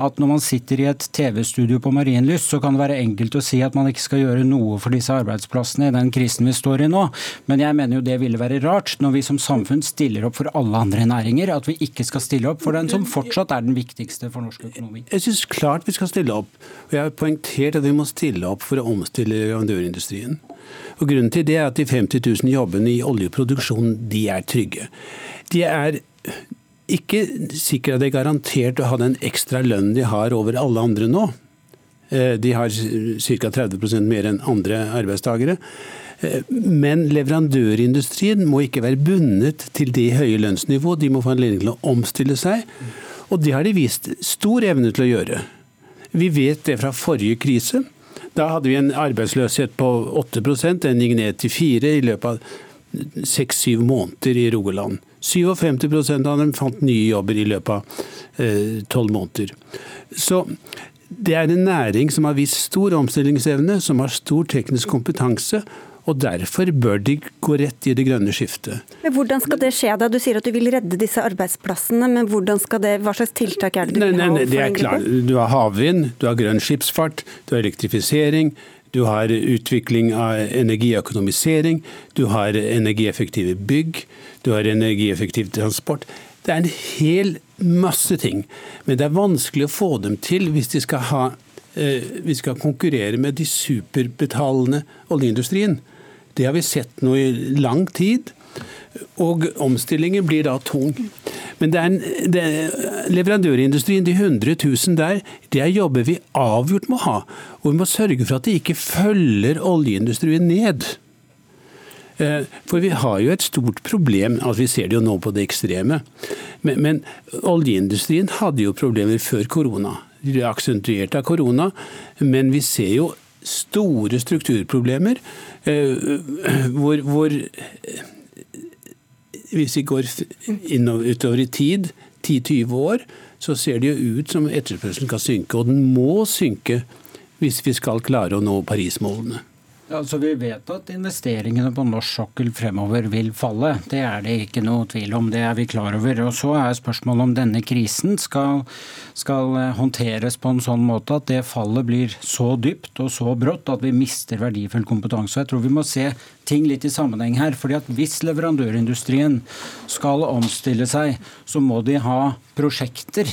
J: at når man sitter i et TV-studio på Marienlyst, så kan det være enkelt å si at man ikke skal gjøre noe for disse arbeidsplassene arbeidsplassene i den krisen vi står i nå. Men jeg mener jo det ville være rart, når vi som samfunn stiller opp for alle andre næringer, at vi ikke skal stille opp for den som fortsatt er den viktigste for norsk økonomi.
I: Jeg syns klart vi skal stille opp. Og jeg har poengtert at vi må stille opp for å omstille leverandørindustrien. Og Grunnen til det er at de 50 000 jobbene i oljeproduksjonen, de er trygge. De er ikke sikkert at det er garantert å ha den ekstra lønnen de har over alle andre nå. Eh, de har ca. 30% mer enn andre arbeidstakere. Eh, men leverandørindustrien må ikke være bundet til det høye lønnsnivået. De må få anledning til å omstille seg. Og det har de vist stor evne til å gjøre. Vi vet det fra forrige krise. Da hadde vi en arbeidsløshet på 8 den gikk ned til 4 i løpet av seks-syv måneder i Rogaland. 57% av dem fant nye jobber i løpet av eh, tolv måneder. Så det er en næring som har vist stor omstillingsevne, som har stor teknisk kompetanse. Og Derfor bør de gå rett i det grønne skiftet.
B: Men Hvordan skal det skje? da? Du sier at du vil redde disse arbeidsplassene, men det, hva slags tiltak er det du vil nei, nei, ha?
I: det er klart. Du har havvind, du har grønn skipsfart, du har elektrifisering. Du har utvikling av energiøkonomisering, du har energieffektive bygg, du har energieffektiv transport. Det er en hel masse ting. Men det er vanskelig å få dem til hvis de skal, ha, eh, vi skal konkurrere med de superbetalende oljeindustrien. Det har vi sett nå i lang tid. Og omstillingen blir da tung. Men det er en, det leverandørindustrien, de 100 000 der, det er jobber vi avgjort må ha. Og vi må sørge for at de ikke følger oljeindustrien ned. Eh, for vi har jo et stort problem, altså vi ser det jo nå på det ekstreme. Men, men oljeindustrien hadde jo problemer før korona. De ble aksentuert av korona. Men vi ser jo store strukturproblemer eh, hvor, hvor Hvis vi går utover i tid, 10-20 år, så ser det jo ut som etterspørselen kan synke. Og den må synke hvis vi skal klare å nå Paris-målene.
J: Ja, så Vi vet at investeringene på norsk sokkel fremover vil falle. Det er det ikke noe tvil om, det er vi klar over. Og Så er spørsmålet om denne krisen skal, skal håndteres på en sånn måte at det fallet blir så dypt og så brått at vi mister verdifull kompetanse. Jeg tror vi må se ting litt i sammenheng her. fordi at Hvis leverandørindustrien skal omstille seg, så må de ha prosjekter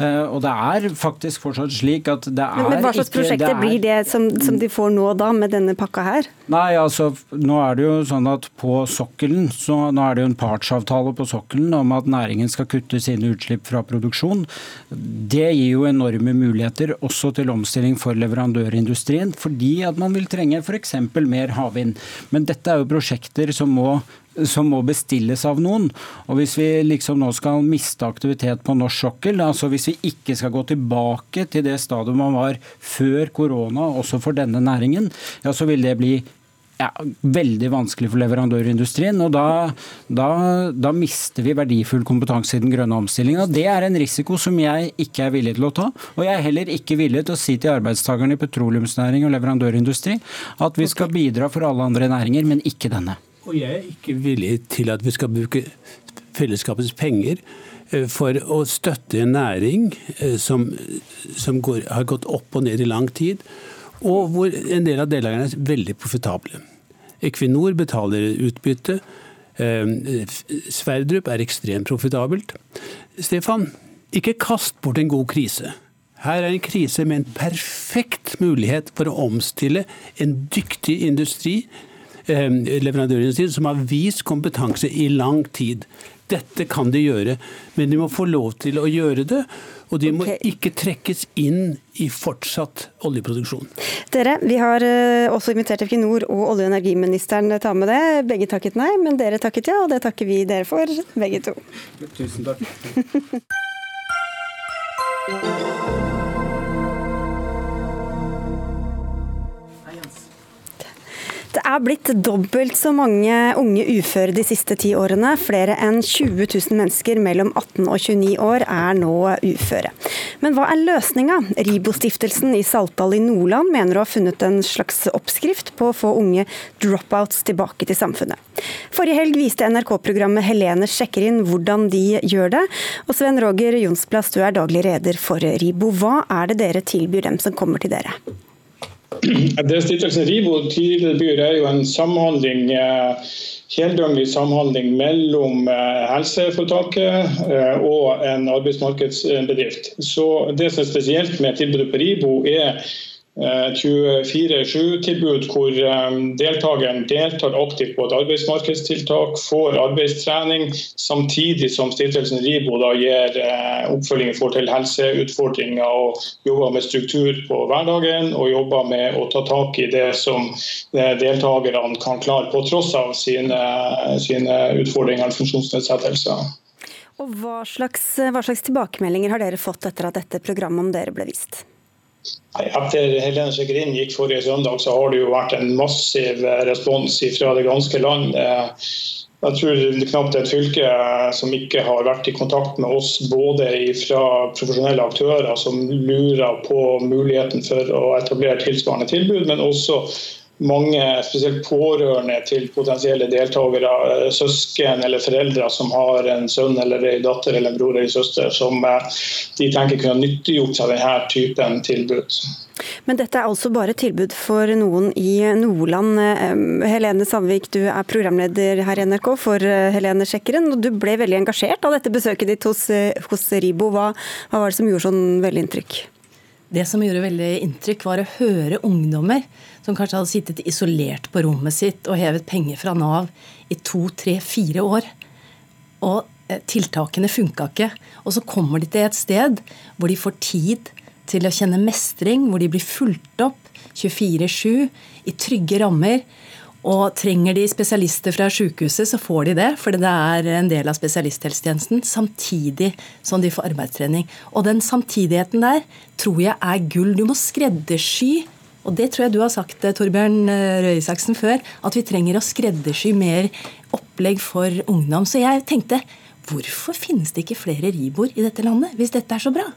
J: Eh, og det er faktisk fortsatt slik at det er
B: Men Hva slags ikke, prosjekter blir det som, som, de får nå da, med denne pakka her?
J: Nei, altså nå er det jo sånn at på sokkelen, så nå er det jo en partsavtale på sokkelen om at næringen skal kutte sine utslipp fra produksjon. Det gir jo enorme muligheter også til omstilling for leverandørindustrien, fordi at man vil trenge f.eks. mer havvind. Men dette er jo prosjekter som må som må bestilles av noen. Og Hvis vi liksom nå skal miste aktivitet på norsk sokkel, altså hvis vi ikke skal gå tilbake til det stadiet man var før korona, også for denne næringen, ja, så vil det bli ja, veldig vanskelig for leverandørindustrien. og da, da, da, mister vi verdifull kompetanse i den grønne omstillinga. Det er en risiko som jeg ikke er villig til å ta. Og jeg er heller ikke villig til å si til arbeidstakerne i petroleumsnæring og leverandørindustri at vi skal bidra for alle andre næringer, men ikke denne.
I: Og jeg er ikke villig til at vi skal bruke fellesskapets penger eh, for å støtte en næring eh, som, som går, har gått opp og ned i lang tid, og hvor en del av deltakerne er veldig profitable. Equinor betaler utbytte. Eh, Sverdrup er ekstremt profitabelt. Stefan, ikke kast bort en god krise. Her er en krise med en perfekt mulighet for å omstille en dyktig industri, eh, leverandørindustri, som har vist kompetanse i lang tid. Dette kan de gjøre, men de må få lov til å gjøre det. Og de må ikke trekkes inn i fortsatt oljeproduksjon.
B: Dere, vi har eh, også invitert Equinor og olje- og energiministeren ta med det. Begge takket nei, men dere takket ja, og det takker vi dere for, begge to.
J: Tusen takk.
B: Det er blitt dobbelt så mange unge uføre de siste ti årene. Flere enn 20 000 mennesker mellom 18 og 29 år er nå uføre. Men hva er løsninga? Ribo-stiftelsen i Saltdal i Nordland mener å ha funnet en slags oppskrift på å få unge dropouts tilbake til samfunnet. Forrige helg viste NRK-programmet Helene sjekker inn hvordan de gjør det. Og Sven Roger Jonsplass, du er daglig leder for Ribo. Hva er det dere tilbyr dem som kommer til dere?
K: Det Stiftelsen RIBO tilbyr er jo en samhandling, eh, heldøgnlig samhandling mellom eh, helseforetaket eh, og en arbeidsmarkedsbedrift. Så Det som er spesielt med tilbudet på RIBO, er 24-7-tilbud hvor deltakeren deltar aktivt på et arbeidsmarkedstiltak, får arbeidstrening, samtidig som stiftelsen RIBO da gir oppfølging i forhold til helseutfordringer og jobber med struktur på hverdagen og jobber med å ta tak i det som deltakerne kan klare på tross av sine, sine utfordringer eller funksjonsnedsettelser.
B: Og hva slags, hva slags tilbakemeldinger har dere fått etter at dette programmet om dere ble vist?
K: Etter Helene sjekker gikk forrige søndag, så har det jo vært en massiv respons fra det ganske land. Jeg tror det knapt er et fylke som ikke har vært i kontakt med oss, både fra profesjonelle aktører som lurer på muligheten for å etablere tilsvarende tilbud, men også mange spesielt pårørende til potensielle deltakere, søsken eller foreldre som har en sønn eller en datter eller en bror eller en søster som de tenker kunne nyttiggjort seg denne typen tilbud.
B: Men dette er altså bare tilbud for noen i Nordland. Helene Sandvik, du er programleder her i NRK for Helene Sjekkeren. og Du ble veldig engasjert av dette besøket ditt hos, hos Ribo. Hva, hva var det som gjorde sånn veldig inntrykk?
L: Det som gjorde veldig inntrykk, var å høre ungdommer som kanskje hadde sittet isolert på rommet sitt og hevet penger fra Nav i to, tre, fire år. Og tiltakene funka ikke. Og så kommer de til et sted hvor de får tid til å kjenne mestring, hvor de blir fulgt opp 24-7 i trygge rammer. Og trenger de spesialister fra sykehuset, så får de det, for det er en del av spesialisthelsetjenesten, samtidig som de får arbeidstrening. Og den samtidigheten der tror jeg er gull. Du må skreddersy og det tror jeg du har sagt, Torbjørn Røe Isaksen, før, at vi trenger å skreddersy mer opplegg for ungdom. Så jeg tenkte, hvorfor finnes det ikke flere riboer i dette landet, hvis dette er så bra?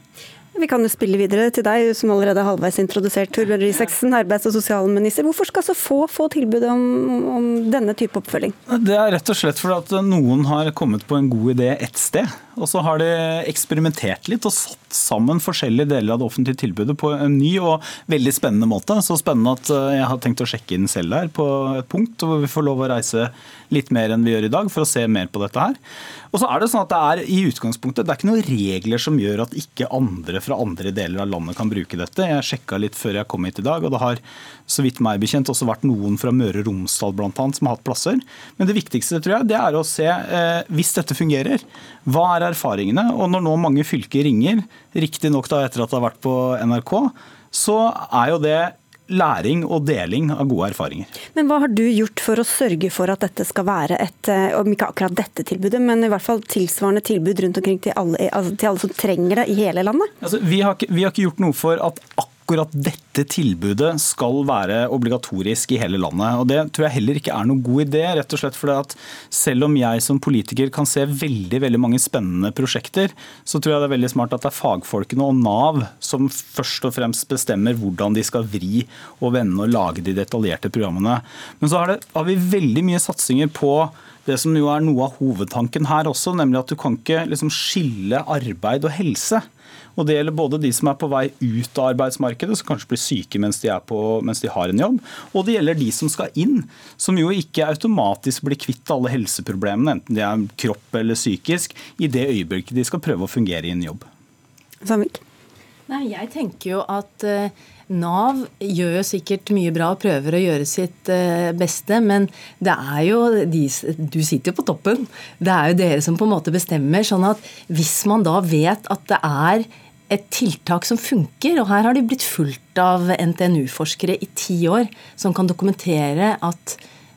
B: Vi kan jo spille videre til deg, som allerede er halvveis introdusert, Torbjørn Røe Isaksen, arbeids- og sosialminister. Hvorfor skal så få få tilbud om, om, denne type oppfølging?
M: Det er rett og slett fordi at noen har kommet på en god idé ett sted. Og så har de eksperimentert litt og satt sammen forskjellige deler av det offentlige tilbudet på en ny og veldig spennende måte. Så spennende at jeg har tenkt å sjekke inn selv der på et punkt hvor vi får lov å reise litt mer enn vi gjør i dag for å se mer på dette her. Og så er det sånn at det er i utgangspunktet det er ikke noen regler som gjør at ikke andre fra andre deler av landet kan bruke dette. Jeg sjekka litt før jeg kom hit i dag, og det har så vidt meg bekjent også vært noen fra Møre og Romsdal annet, som har hatt plasser. Men det viktigste tror jeg, det er å se, eh, hvis dette fungerer, hva er erfaringene? Og når nå mange fylker ringer, riktignok etter at det har vært på NRK, så er jo det læring og deling av gode erfaringer.
B: Men hva har du gjort for å sørge for at dette skal være et, om ikke akkurat dette tilbudet, men i hvert fall tilsvarende tilbud rundt omkring til alle, altså til alle som trenger det i hele landet?
M: Altså, vi, har ikke, vi, har ikke, gjort noe for at akkurat dette tilbudet skal være obligatorisk i hele landet. Og Det tror jeg heller ikke er noen god idé. rett og slett fordi at Selv om jeg som politiker kan se veldig veldig mange spennende prosjekter, så tror jeg det er veldig smart at det er fagfolkene og Nav som først og fremst bestemmer hvordan de skal vri og vende og lage de detaljerte programmene. Men så har, det, har vi veldig mye satsinger på det som jo er noe av hovedtanken her også, nemlig at du kan ikke liksom skille arbeid og helse. Og Det gjelder både de som er på vei ut av arbeidsmarkedet, som kanskje blir syke mens de, på, mens de, har en jobb, og det gjelder de som skal inn, som jo ikke automatisk blir kvitt alle helseproblemene, enten det er kropp eller psykisk, i det øyeblikket de skal prøve å fungere i en jobb.
B: Samvik?
L: Nei, Jeg tenker jo at uh, Nav gjør jo sikkert mye bra og prøver å gjøre sitt uh, beste, men det er jo de, Du sitter jo på toppen. Det er jo dere som på en måte bestemmer. sånn at hvis man da vet at det er et tiltak som funker, og her har de blitt fulgt av NTNU-forskere i ti år, som kan dokumentere at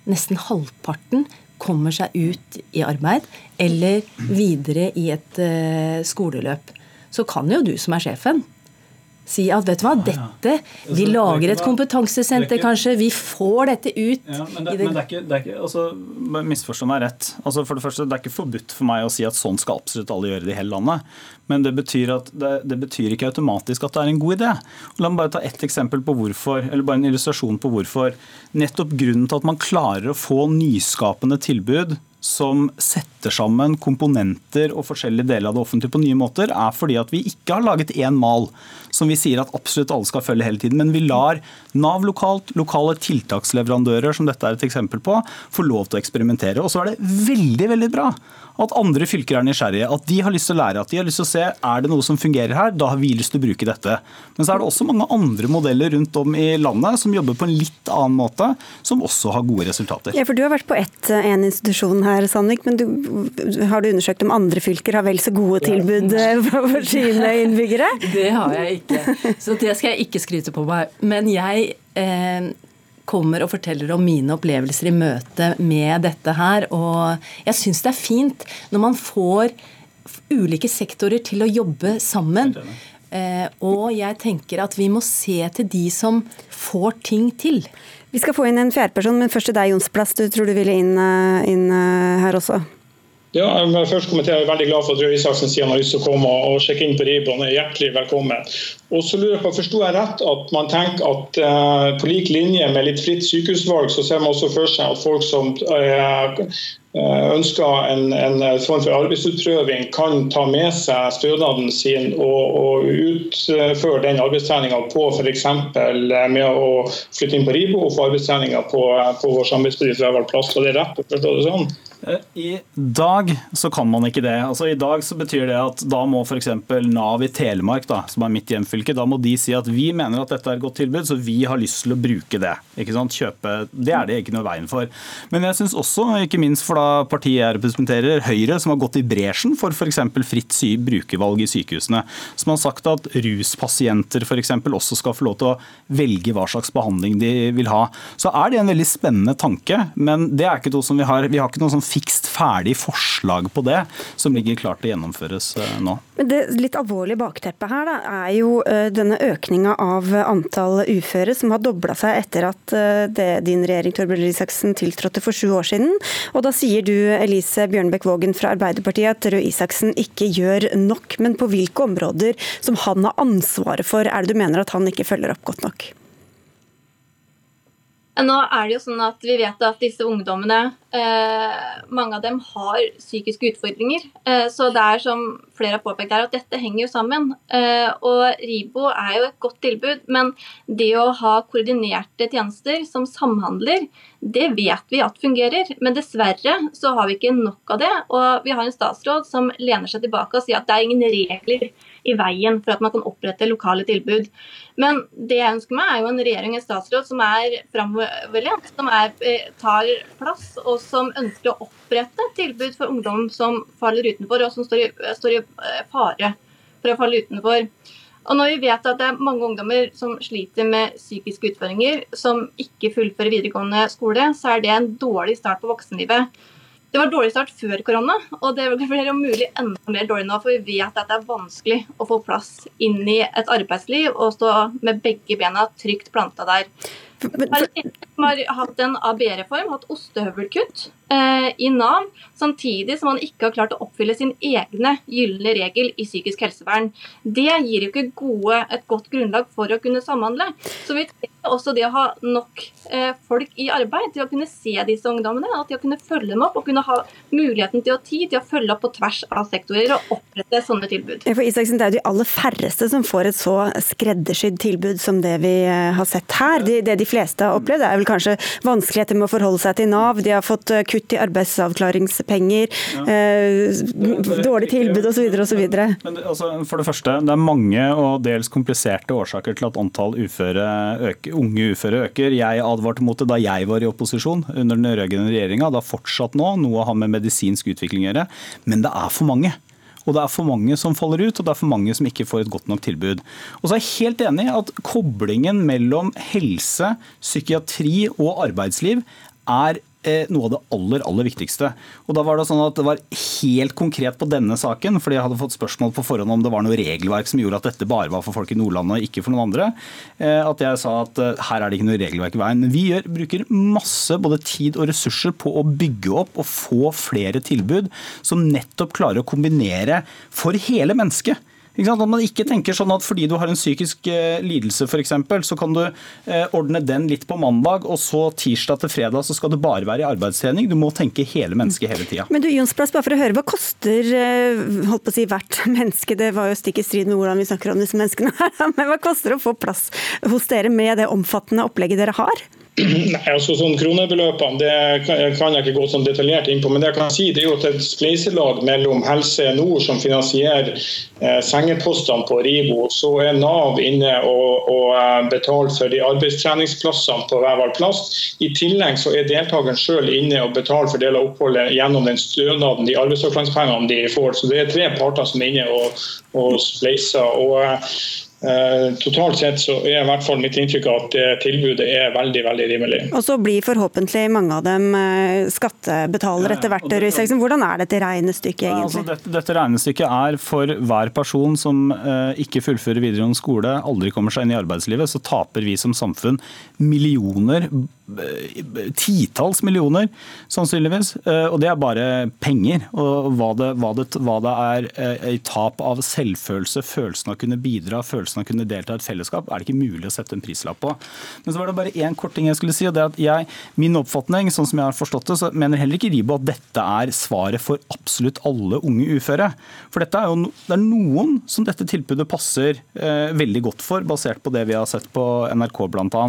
L: nesten halvparten kommer seg ut i arbeid eller videre i et uh, skoleløp. Så kan jo du som er sjefen si at vet du hva, dette Vi lager et kompetansesenter, kanskje. Vi får dette ut.
M: Ja, men, det, men det, er ikke, det er ikke altså, Misforstå meg rett. Altså, for Det første, det er ikke forbudt for meg å si at sånn skal absolutt alle gjøre det i hele landet. Men det betyr, at, det, det betyr ikke automatisk at det er en god idé. La meg bare ta ett eksempel på hvorfor, eller bare en illustrasjon på hvorfor. Nettopp grunnen til at man klarer å få nyskapende tilbud som setter sammen komponenter og forskjellige deler av det offentlige på nye måter, er fordi at vi ikke har laget én mal som vi sier at absolutt alle skal følge hele tiden. Men vi lar Nav lokalt, lokale tiltaksleverandører, som dette er et eksempel på, få lov til å eksperimentere. Og så er det veldig, veldig bra at andre fylker er nysgjerrige. At de har lyst til å lære, at de har lyst til å se er det noe som fungerer her. Da har vi lyst til å bruke dette. Men så er det også mange andre modeller rundt om i landet som jobber på en litt annen måte, som også har gode resultater.
B: Ja, for Du har vært på ett, en institusjon her, Sandvik, men du, har du undersøkt om andre fylker har vel så gode tilbud for sine innbyggere?
L: Det har jeg ikke, så det skal jeg ikke skryte på meg. Men jeg eh, kommer og forteller om mine opplevelser i møte med dette her. Og jeg syns det er fint når man får ulike sektorer til å jobbe sammen. Eh, og jeg tenker at vi må se til de som får ting til.
B: Vi skal få inn en fjerdeperson, men først til deg, Jonsplass. Du tror du ville inn, eh, inn eh, her også?
K: Ja, jeg vil først kommentere, jeg er veldig glad for at Røe Isaksen sier han har lyst til å komme og sjekke inn på Ribon. Er hjertelig velkommen. Og så lurer jeg på, Forsto jeg rett at man tenker at eh, på lik linje med litt fritt sykehusvalg, så ser man også for seg at folk som eh, ønsker en, en, form for arbeidsutprøving, kan ta med seg stønaden sin og, og utføre den arbeidstreninga på f.eks. med å flytte inn på RIBO og få arbeidstreninga på, på vår samarbeidsbedrift Veval Plast. Var det rett å forstå det sånn?
M: I dag så kan man ikke det. Altså I dag så betyr det at da må f.eks. Nav i Telemark, da, som er mitt hjemfylke, da må de si at vi mener at dette er et godt tilbud, så vi har lyst til å bruke det. Ikke sant? Kjøpe, Det er det ikke noe veien for. Men jeg syns også, ikke minst for da partiet jeg representerer, Høyre, som har gått i bresjen for f.eks. fritt sy brukervalg i sykehusene, som har sagt at ruspasienter f.eks. også skal få lov til å velge hva slags behandling de vil ha. Så er det en veldig spennende tanke, men det er ikke noe som vi har. Vi har ikke noe sånn fikst ferdig forslag på det som ligger klart til å gjennomføres eh, nå.
B: Men Det litt alvorlige bakteppet her da, er jo eh, denne økninga av antall uføre, som har dobla seg etter at eh, det, din regjering Torbjørn Isaksen tiltrådte for sju år siden. Og Da sier du Elise Bjørnbekk Vågen fra Arbeiderpartiet at Røe Isaksen ikke gjør nok. Men på hvilke områder som han har ansvaret for, er det du mener at han ikke følger opp godt nok?
N: Nå er det jo sånn at Vi vet at disse ungdommene, eh, mange av dem har psykiske utfordringer. Eh, så det er som flere har påpekt her, at dette henger jo sammen. Eh, og RIBO er jo et godt tilbud, men det å ha koordinerte tjenester som samhandler, det vet vi at fungerer. Men dessverre så har vi ikke nok av det. Og vi har en statsråd som lener seg tilbake og sier at det er ingen regler i veien for at man kan opprette lokale tilbud. Men det jeg ønsker meg, er jo en regjering og en statsråd som er framoverlent, som er, eh, tar plass, og som ønsker å opprette tilbud for ungdom som faller utenfor, og som står i, står i eh, fare for å falle utenfor. Og når vi vet at det er mange ungdommer som sliter med psykiske utfordringer, som ikke fullfører videregående skole, så er det en dårlig start på voksenlivet. Det var dårlig start før korona, og det blir om mulig enda mer dårlig nå. For vi vet at det er vanskelig å få plass inn i et arbeidsliv og stå med begge bena trygt planta der. Har hatt en ABE-reform, hatt ostehøvelkutt eh, i Nav, samtidig som han ikke har klart å oppfylle sin egne gylne regel i psykisk helsevern. Det gir jo ikke gode, et godt grunnlag for å kunne samhandle. Så vi trenger også det å ha nok eh, folk i arbeid til å kunne se disse ungdommene, og til å kunne følge dem opp og kunne ha muligheten til å ha tid til å følge opp på tvers av sektorer og opprette sånne tilbud.
B: For Isaksen, Det er jo de aller færreste som får et så skreddersydd tilbud som det vi eh, har sett her. Det de, de fleste har opplevd, er vel kanskje vanskeligheter med å forholde seg til Nav. De har fått eh, kutt i arbeidsavklaringspenger, ja. eh, dårlig tilbud osv. osv.
M: Altså, for det første, det er mange og dels kompliserte årsaker til at antall uføre øker, unge uføre øker. Jeg advarte mot det da jeg var i opposisjon under den rød-grønne regjeringa. Det har fortsatt nå, noe har med medisinsk utvikling å gjøre. Men det er for mange. Og det er for mange som faller ut, og det er for mange som ikke får et godt nok tilbud. Og så er jeg helt enig i at koblingen mellom helse, psykiatri og arbeidsliv er noe av det aller aller viktigste. Og da var Det sånn at det var helt konkret på denne saken, fordi jeg hadde fått spørsmål på forhånd om det var noe regelverk som gjorde at dette bare var for folk i Nordland og ikke for noen andre. Eh, at jeg sa at eh, her er det ikke noe regelverk i veien. Men vi gjør, bruker masse både tid og ressurser på å bygge opp og få flere tilbud som nettopp klarer å kombinere for hele mennesket. At man ikke tenker sånn at fordi du har en psykisk eh, lidelse f.eks., så kan du eh, ordne den litt på mandag, og så tirsdag til fredag så skal du bare være i arbeidstrening. Du må tenke hele mennesket hele tida.
B: Men du Jonsplass, bare for å høre, hva koster eh, holdt på å si, hvert menneske? Det var jo stikk i strid med hvordan vi snakker om disse menneskene her. Men hva koster det å få plass hos dere med det omfattende opplegget dere har?
K: Nei, altså sånn Kronebeløpene det kan jeg ikke gå sånn detaljert inn på. Men det jeg kan si det er jo et spleiselag mellom Helse Nord, som finansierer eh, sengepostene på Ribo. Så er Nav inne og, og eh, betaler for de arbeidstreningsplassene på vår plass. I tillegg så er deltakeren sjøl inne og betaler for del av oppholdet gjennom den stønaden, de arbeidsavklaringspengene de får. Så det er tre parter som er inne og, og spleiser. Og, Eh, totalt sett så er i hvert fall mitt inntrykk at tilbudet er veldig veldig rimelig.
B: Og så blir forhåpentlig mange av dem eh, skattebetalere etter hvert. Det, Hvordan er dette regnestykket egentlig?
M: Altså, dette, dette, regnestykket er for hver person som uh, ikke fullfører videregående skole, aldri kommer seg inn i arbeidslivet, så taper vi som samfunn millioner titalls millioner, sannsynligvis. Og det er bare penger. Og hva det, hva det, hva det er i tap av selvfølelse, følelsen av å kunne bidra, følelsen av å kunne delta i et fellesskap, er det ikke mulig å sette en prislapp på. Men så var det bare én kort ting jeg skulle si. og det er at jeg, Min oppfatning, sånn som jeg har forstått det, så mener heller ikke Ribo at dette er svaret for absolutt alle unge uføre. For dette er jo det er noen som dette tilbudet passer eh, veldig godt for, basert på det vi har sett på NRK bl.a.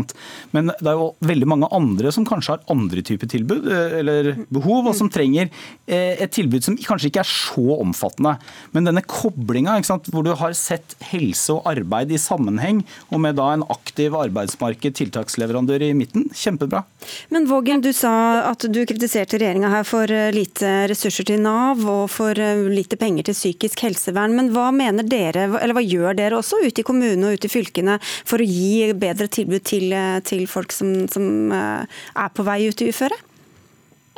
M: Men det er jo veldig mange andre som kanskje har andre typer tilbud eh, eller behov, og som trenger eh, et tilbud som kanskje ikke er så omfattende. Men denne koblinga, hvor du har sett helse og arbeid i sammenheng, og med da en aktiv arbeidsmarked, tiltaksleverandør i midten. Kjempebra.
B: Men Vågen, du sa at du kritiserte regjeringa her for eh, lite ressurser til Nav og for lite penger til psykisk helsevern. Men hva mener dere, eller hva gjør dere også ute i kommunene og ute i fylkene for å gi bedre tilbud til, til folk som, som er på vei ut i uføre?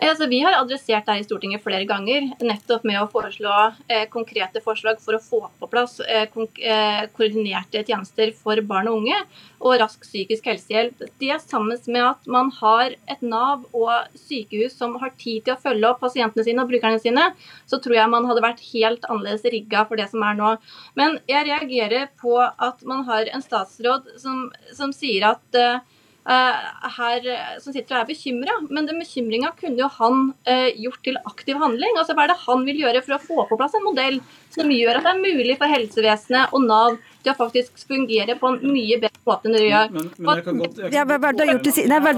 N: Altså, vi har adressert det i Stortinget flere ganger, nettopp med å foreslå eh, konkrete forslag for å få på plass eh, eh, koordinerte tjenester for barn og unge og rask psykisk helsehjelp. Det sammen med at man har et Nav og sykehus som har tid til å følge opp pasientene sine og brukerne sine, så tror jeg man hadde vært helt annerledes rigga for det som er nå. Men jeg reagerer på at man har en statsråd som, som sier at Eh, her, som sitter og er bekymra. Men den bekymringa kunne jo han eh, gjort til aktiv handling. Altså Hva er det han vil gjøre for å få på plass en modell som gjør at det er mulig for helsevesenet og Nav til å faktisk fungere på en mye bedre måte enn det gjør. Men, men
B: godt, ja, hva har du gjort,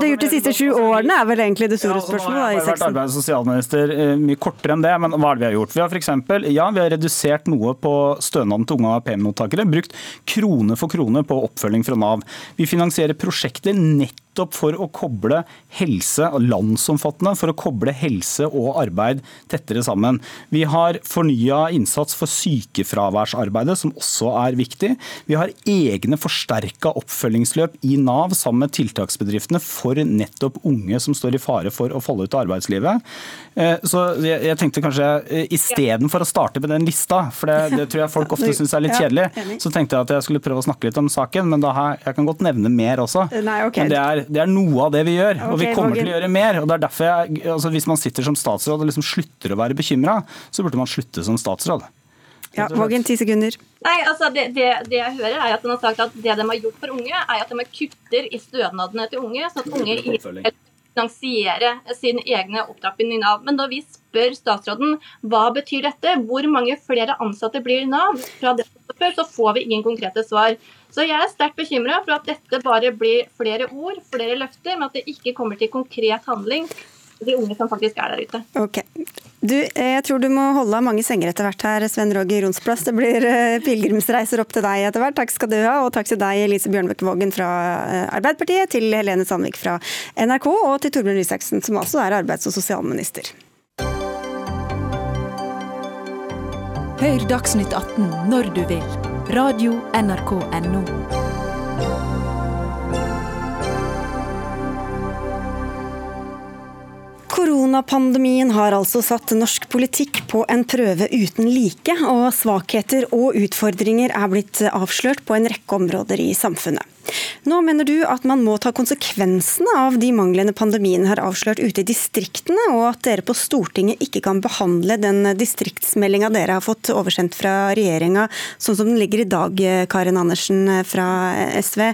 B: gjort de siste sju årene, er vel egentlig det store ja, altså, spørsmålet?
M: Jeg har vært arbeids- og sosialminister eh, mye kortere enn det, men hva er det vi har gjort? Vi har eksempel, ja, vi har redusert noe på stønaden til unge AAP-mottakere. Brukt krone for krone på oppfølging fra Nav. Vi finansierer prosjekter nettopp nettopp for å koble helse, landsomfattende, for å koble helse og arbeid tettere sammen. Vi har fornya innsats for sykefraværsarbeidet, som også er viktig. Vi har egne forsterka oppfølgingsløp i Nav sammen med tiltaksbedriftene for nettopp unge som står i fare for å falle ut av arbeidslivet. Eh, så jeg tenkte kanskje eh, istedenfor å starte med den lista, for det, det tror jeg folk ofte syns er litt kjedelig, så tenkte jeg at jeg skulle prøve å snakke litt om saken. Men har, jeg kan godt nevne mer også.
B: Nei, okay.
M: Men det er, det er, noe av det vi gjør, og vi kommer
B: okay.
M: til å gjøre mer. og det er derfor jeg, altså Hvis man sitter som statsråd og liksom slutter å være bekymra, så burde man slutte som statsråd.
B: Ja, Vågen, ti sekunder.
N: Nei, altså det, det, det, jeg hører er at den har sagt at det de har gjort for unge, er at de kutter i stønadene til unge, sånn at unge finansiere sin egne opptrapping i Nav. Men da vi spør statsråden hva betyr dette, hvor mange flere ansatte blir i Nav fra det før, så får vi ingen konkrete svar. Så jeg er sterkt bekymra for at dette bare blir flere ord, flere løfter, men at det ikke kommer til konkret handling de unge som faktisk er der ute.
B: Ok. Du, jeg tror du må holde av mange senger etter hvert her, Sven Roger Ronsplass. Det blir eh, pilegrimsreiser opp til deg etter hvert. Takk skal du ha, og takk til deg, Elise Bjørnbekk Vågen fra eh, Arbeiderpartiet, til Helene Sandvik fra NRK, og til Torbjørn Isaksen, som også er arbeids- og sosialminister.
F: Hør Dagsnytt 18 når du vil. Radio NRK Radio.nrk.no.
B: Koronapandemien har altså satt norsk politikk på en prøve uten like, og svakheter og utfordringer er blitt avslørt på en rekke områder i samfunnet. Nå mener du at man må ta konsekvensene av de manglene pandemien har avslørt ute i distriktene, og at dere på Stortinget ikke kan behandle den distriktsmeldinga dere har fått oversendt fra regjeringa, sånn som den ligger i dag, Karin Andersen fra SV.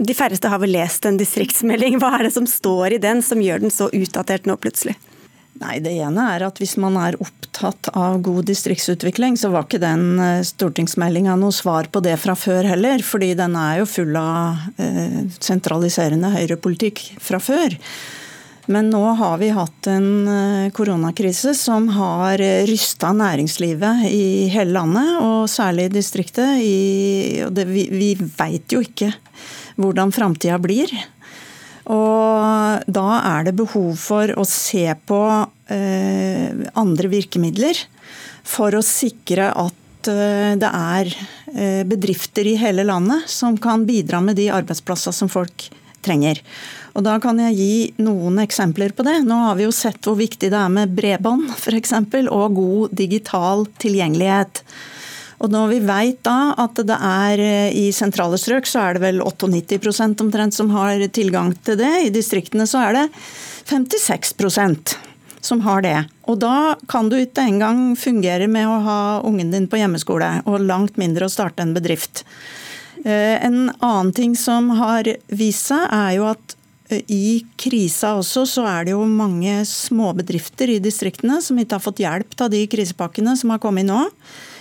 B: De færreste har vel lest en distriktsmelding. Hva er det som står i den som gjør den så utdatert nå plutselig?
O: Nei, Det ene er at hvis man er opptatt av god distriktsutvikling, så var ikke den eh, stortingsmeldinga noe svar på det fra før heller. Fordi den er jo full av eh, sentraliserende høyrepolitikk fra før. Men nå har vi hatt en eh, koronakrise som har rysta næringslivet i hele landet, og særlig i distriktet. Vi vi veit jo ikke hvordan framtida blir. Og da er det behov for å se på eh, andre virkemidler for å sikre at eh, det er eh, bedrifter i hele landet som kan bidra med de arbeidsplassene som folk trenger. Og Da kan jeg gi noen eksempler på det. Nå har vi jo sett hvor viktig det er med bredbånd f.eks. og god digital tilgjengelighet. Og når vi vet da at det er eh, i sentrale strøk, så er det vel 98% omtrent som har tilgang til det. I distriktene så er det 56% som har det. Og da kan du ikke engang fungere med å ha ungen din på hjemmeskole, og langt mindre å starte en bedrift. Eh, en annen ting som har vist seg, er jo at eh, i krisa også, så er det jo mange småbedrifter i distriktene som ikke har fått hjelp av de krisepakkene som har kommet nå.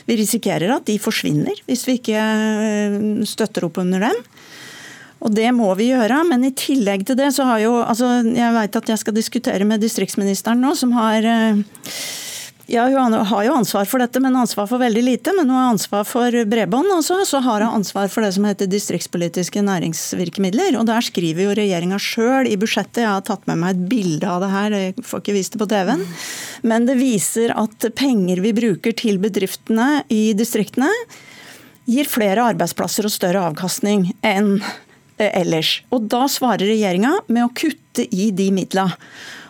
O: Vi risikerer at de forsvinner hvis vi ikke eh, støtter opp under dem. Og det må vi gjøre. Men i tillegg til det så har jo altså Jeg vet at jeg skal diskutere med distriktsministeren nå, som har eh, ja, Hun har jo ansvar for dette, men ansvar for veldig lite. Men hun har ansvar for bredbånd, også, så har hun ansvar for det som heter distriktspolitiske næringsvirkemidler. Og der skriver jo regjeringa sjøl i budsjettet, jeg har tatt med meg et bilde av det her, jeg får ikke vist det på TV-en, men det viser at penger vi bruker til bedriftene i distriktene, gir flere arbeidsplasser og større avkastning enn ellers. Og da svarer regjeringa med å kutte i de midlene.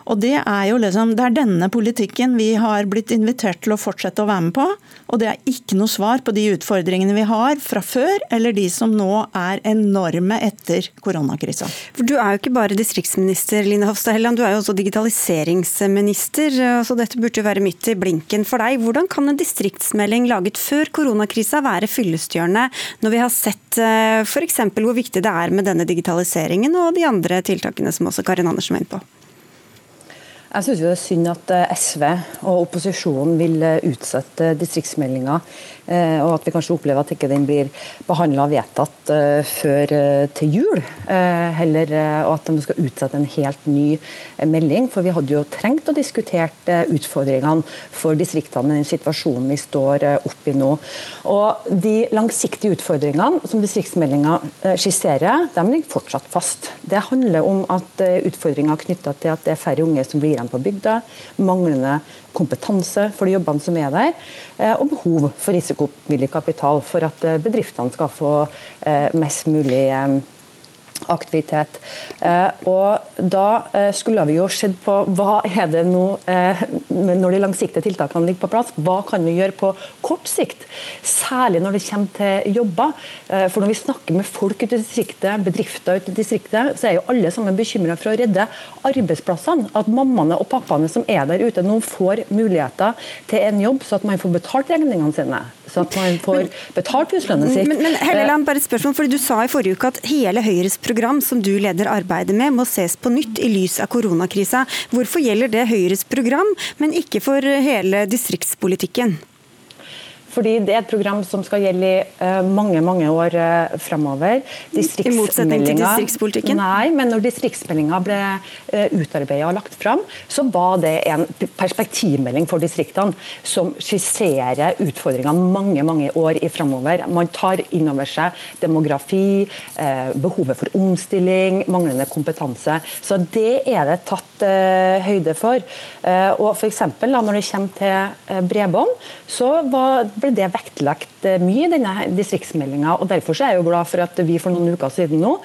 O: Og det er jo liksom, det er denne politikken vi har blitt invitert til å fortsette å være med på. Og det er ikke noe svar på de utfordringene vi har fra før, eller de som nå er enorme etter koronakrisa.
B: For Du er jo ikke bare distriktsminister, Line Hofstad Helland, du er jo også digitaliseringsminister. så Dette burde jo være midt i blinken for deg. Hvordan kan en distriktsmelding laget før koronakrisa være fyllestgjørende, når vi har sett eh, f.eks. hvor viktig det er med denne digitaliseringen og de andre tiltakene som også Karin Andersen var inne på?
P: Jeg syns det er synd at eh, SV og opposisjonen vil eh, utsette distriktsmeldinga, eh, og at vi kanskje opplever at ikke den blir behandla og vedtatt før til jul. Heller, og at de skal utsette en helt ny melding. For vi hadde jo trengt å diskutere utfordringene for distriktene i den situasjonen vi står oppi nå. Og De langsiktige utfordringene som distriktsmeldinga skisserer, de ligger fortsatt fast. Det handler om at utfordringer knytta til at det er færre unge som blir igjen på bygda, manglende kompetanse for de jobbene som er der, eh, og behov for risikovillig kapital for at eh, bedriftene skal få eh, mest mulig aktivitet. Eh, og Da eh, skulle vi jo sett på hva er det nå, eh, når de langsiktige tiltakene ligger på plass, hva kan vi gjøre på kort sikt? Særlig når det kommer til jobber. For Når vi snakker med folk ute i distriktet, bedrifter ute i distriktet, så er jo alle sammen bekymra for å redde arbeidsplassene. At mammaene og pappaene som er der ute nå får muligheter til en jobb, så at man får betalt regningene sine. Så at man får betalt huslønnen sitt.
B: Men, men Helleland, bare et spørsmål, fordi Du sa i forrige uke at hele Høyres program som du leder arbeidet med, må ses på nytt i lys av koronakrisa. Hvorfor gjelder det Høyres program, men ikke for hele distriktspolitikken?
P: Fordi det er et program som skal gjelde i uh, mange mange år uh, framover.
B: I motsetning til distriktspolitikken?
P: Nei, men når distriktsmeldinga ble eh, utarbeidet og lagt fram, så var det en perspektivmelding for distriktene som skisserer utfordringene mange mange år i framover. Man tar inn over seg demografi, behovet for omstilling, manglende kompetanse. Så det er det tatt høyde for. og for eksempel, Når det kommer til bredbånd, så var ble det vektlagt mye i denne distriktsmeldinga. Derfor er jeg jo glad for at vi for noen uker siden nå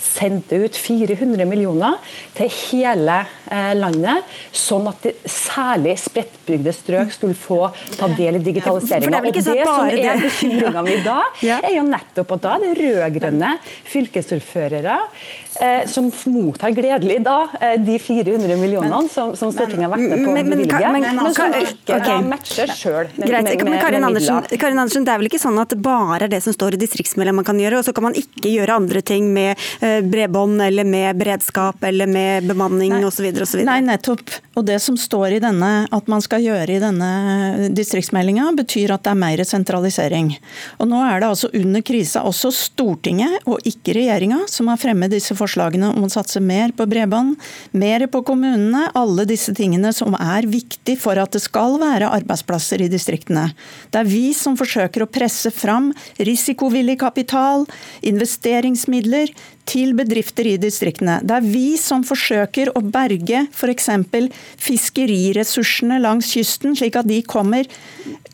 P: sendte ut 400 millioner til hele eh, landet, sånn at særlig spredtbygde strøk skulle få ta del i digitaliseringa. Og det som er bekymringa mi da, er jo nettopp at da er det rød-grønne fylkesordførere eh, som mottar gledelig da de 400 millionene som, som Stortinget har vært med på å bevilge, men, men, som ikke okay. da matcher sjøl.
B: Men Karin Andersen, Karin Andersen, det er vel ikke sånn at bare det som står i distriktsmeldingen man kan gjøre, og så kan man ikke gjøre andre ting med eh, bredbånd eller med beredskap eller med bemanning osv.
O: Nei, nettopp. Og det som står i denne, at man skal gjøre i denne distriktsmeldinga, betyr at det er mer sentralisering. Og nå er det altså under krisa også Stortinget og ikke regjeringa som har fremmet disse forslagene om å satse mer på bredbånd, mer på kommunene, alle disse tingene som er viktig for at det skal være arbeidsplasser i distriktene. Det er vi som forsøker å presse fram risikovillig kapital, investeringsmidler til bedrifter i distriktene. Det er vi som forsøker å berge f.eks. fiskeriressursene langs kysten, slik at de kommer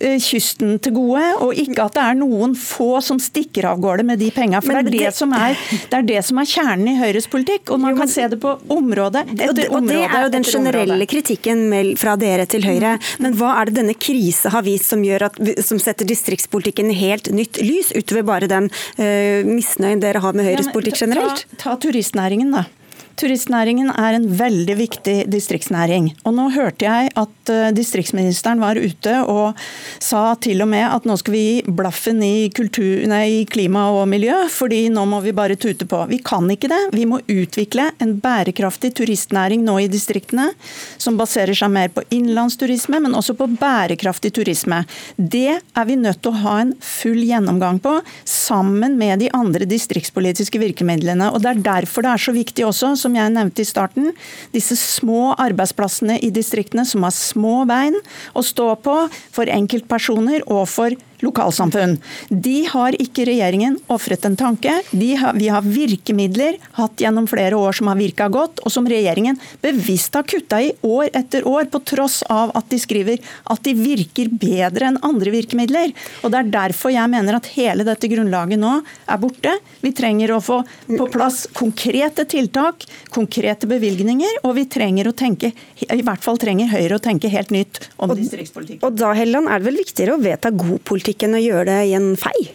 O: eh, kysten til gode, og ikke at det er noen få som stikker av gårde med de penga. For det er det, som er, det er det som er kjernen i Høyres politikk, og man kan se det på område etter område.
B: Og det er jo den generelle kritikken fra dere til Høyre. Men hva er det denne krisa har vist som, at, som setter distriktspolitikken i helt nytt lys, utover bare den uh, misnøyen dere har med Høyres politikk generelt?
O: Ta, turistnæringen, da. Turistnæringen er en veldig viktig distriktsnæring. Og nå hørte jeg at eh, distriktsministeren var ute og sa til og med at nå skal vi gi blaffen i, kultur, nei, klima og miljø, fordi nå må vi bare tute på. Vi kan ikke det. Vi må utvikle en bærekraftig turistnæring nå i distriktene, som baserer seg mer på innenlandsturisme, men også på bærekraftig turisme. Det er vi nødt til å ha en full gjennomgang på, sammen med de andre distriktspolitiske virkemidlene. Og Det er derfor det er så viktig også, som jeg nevnte i starten, disse små arbeidsplassene i distriktene som har små bein å stå på for enkeltpersoner og for lokalsamfunn. De har ikke regjeringen ofret en tanke. Har, vi har virkemidler hatt gjennom flere år som har virka godt, og som regjeringen bevisst har kutta i år etter år, på tross av at de skriver at de virker bedre enn andre virkemidler. Og Det er derfor jeg mener at hele dette grunnlaget nå er borte. Vi trenger å få på plass konkrete tiltak, konkrete bevilgninger, og vi trenger å tenke, i hvert fall trenger Høyre å tenke helt nytt om distriktspolitikk.
B: Og da Helland, er det vel viktigere å vedta god politikk enn å gjøre det i en fei?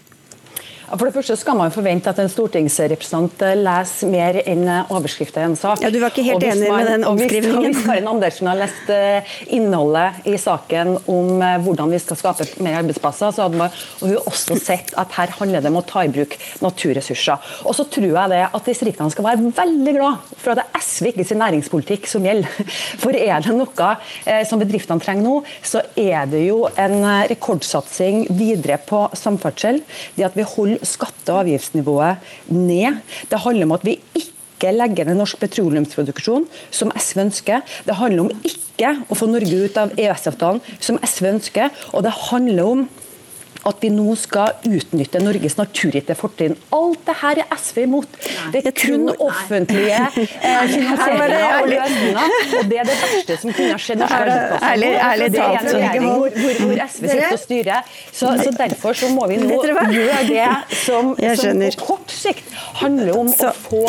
P: For det første skal man forvente at en stortingsrepresentant eh, leser mer enn overskriften i en sak.
B: Ja, Du var ikke helt enig med den omskrivningen?
P: Hvis, hvis Karin Andersen har lest uh, innholdet i saken om hvordan vi skal skape mer arbeidsplasser, så hadde man og hun også sett at her handler det om å ta i bruk naturressurser. Og så tror jeg det at distriktene skal være veldig glad for at det er SV ikke sin næringspolitikk som gjelder. For er det noe som bedriftene trenger nå, så er det jo en rekordsatsing videre på samferdsel. Det at vi holder skatte- og avgiftsnivået ned. Det handler om at vi ikke legger ned norsk petroleumsproduksjon, som SV ønsker. Det handler om ikke å få Norge ut av EØS-avtalen, som SV ønsker. Og det handler om at vi nå skal utnytte Norges naturgitte fortrinn. Alt det her er SV imot. Det er kun offentlige eh, finansieringer og løsninger. Og det er det verste som kunne ha skjedd.
B: Ærlig, ærlig talt.
P: Hvor, hvor, hvor SV sitter og styrer. Så, så derfor så må vi nå gjøre det som, som på kort sikt handler om å få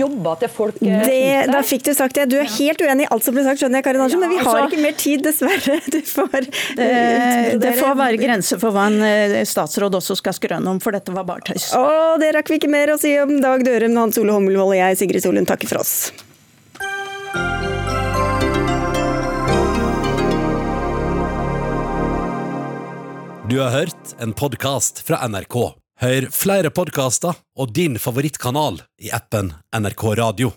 P: jobber til folk. eh,
B: Det, da fikk du sagt det. Du er helt uenig i alt som ble sagt, skjønner jeg, Karin Andersen, men vi har
O: altså-
B: ikke mer tid, dessverre. Du får
O: Eh, Det får være grenser for hva en eh, statsråd også skal skrøne om, for dette var bare tøys.
B: Å, det rakk vi ikke mer å si om Dag Dørum, Hans Ole Hommelvold og jeg, Sigrid Solund, takker for oss.
A: Du har hørt en podkast fra NRK. Hør flere podkaster og din favorittkanal i appen NRK Radio.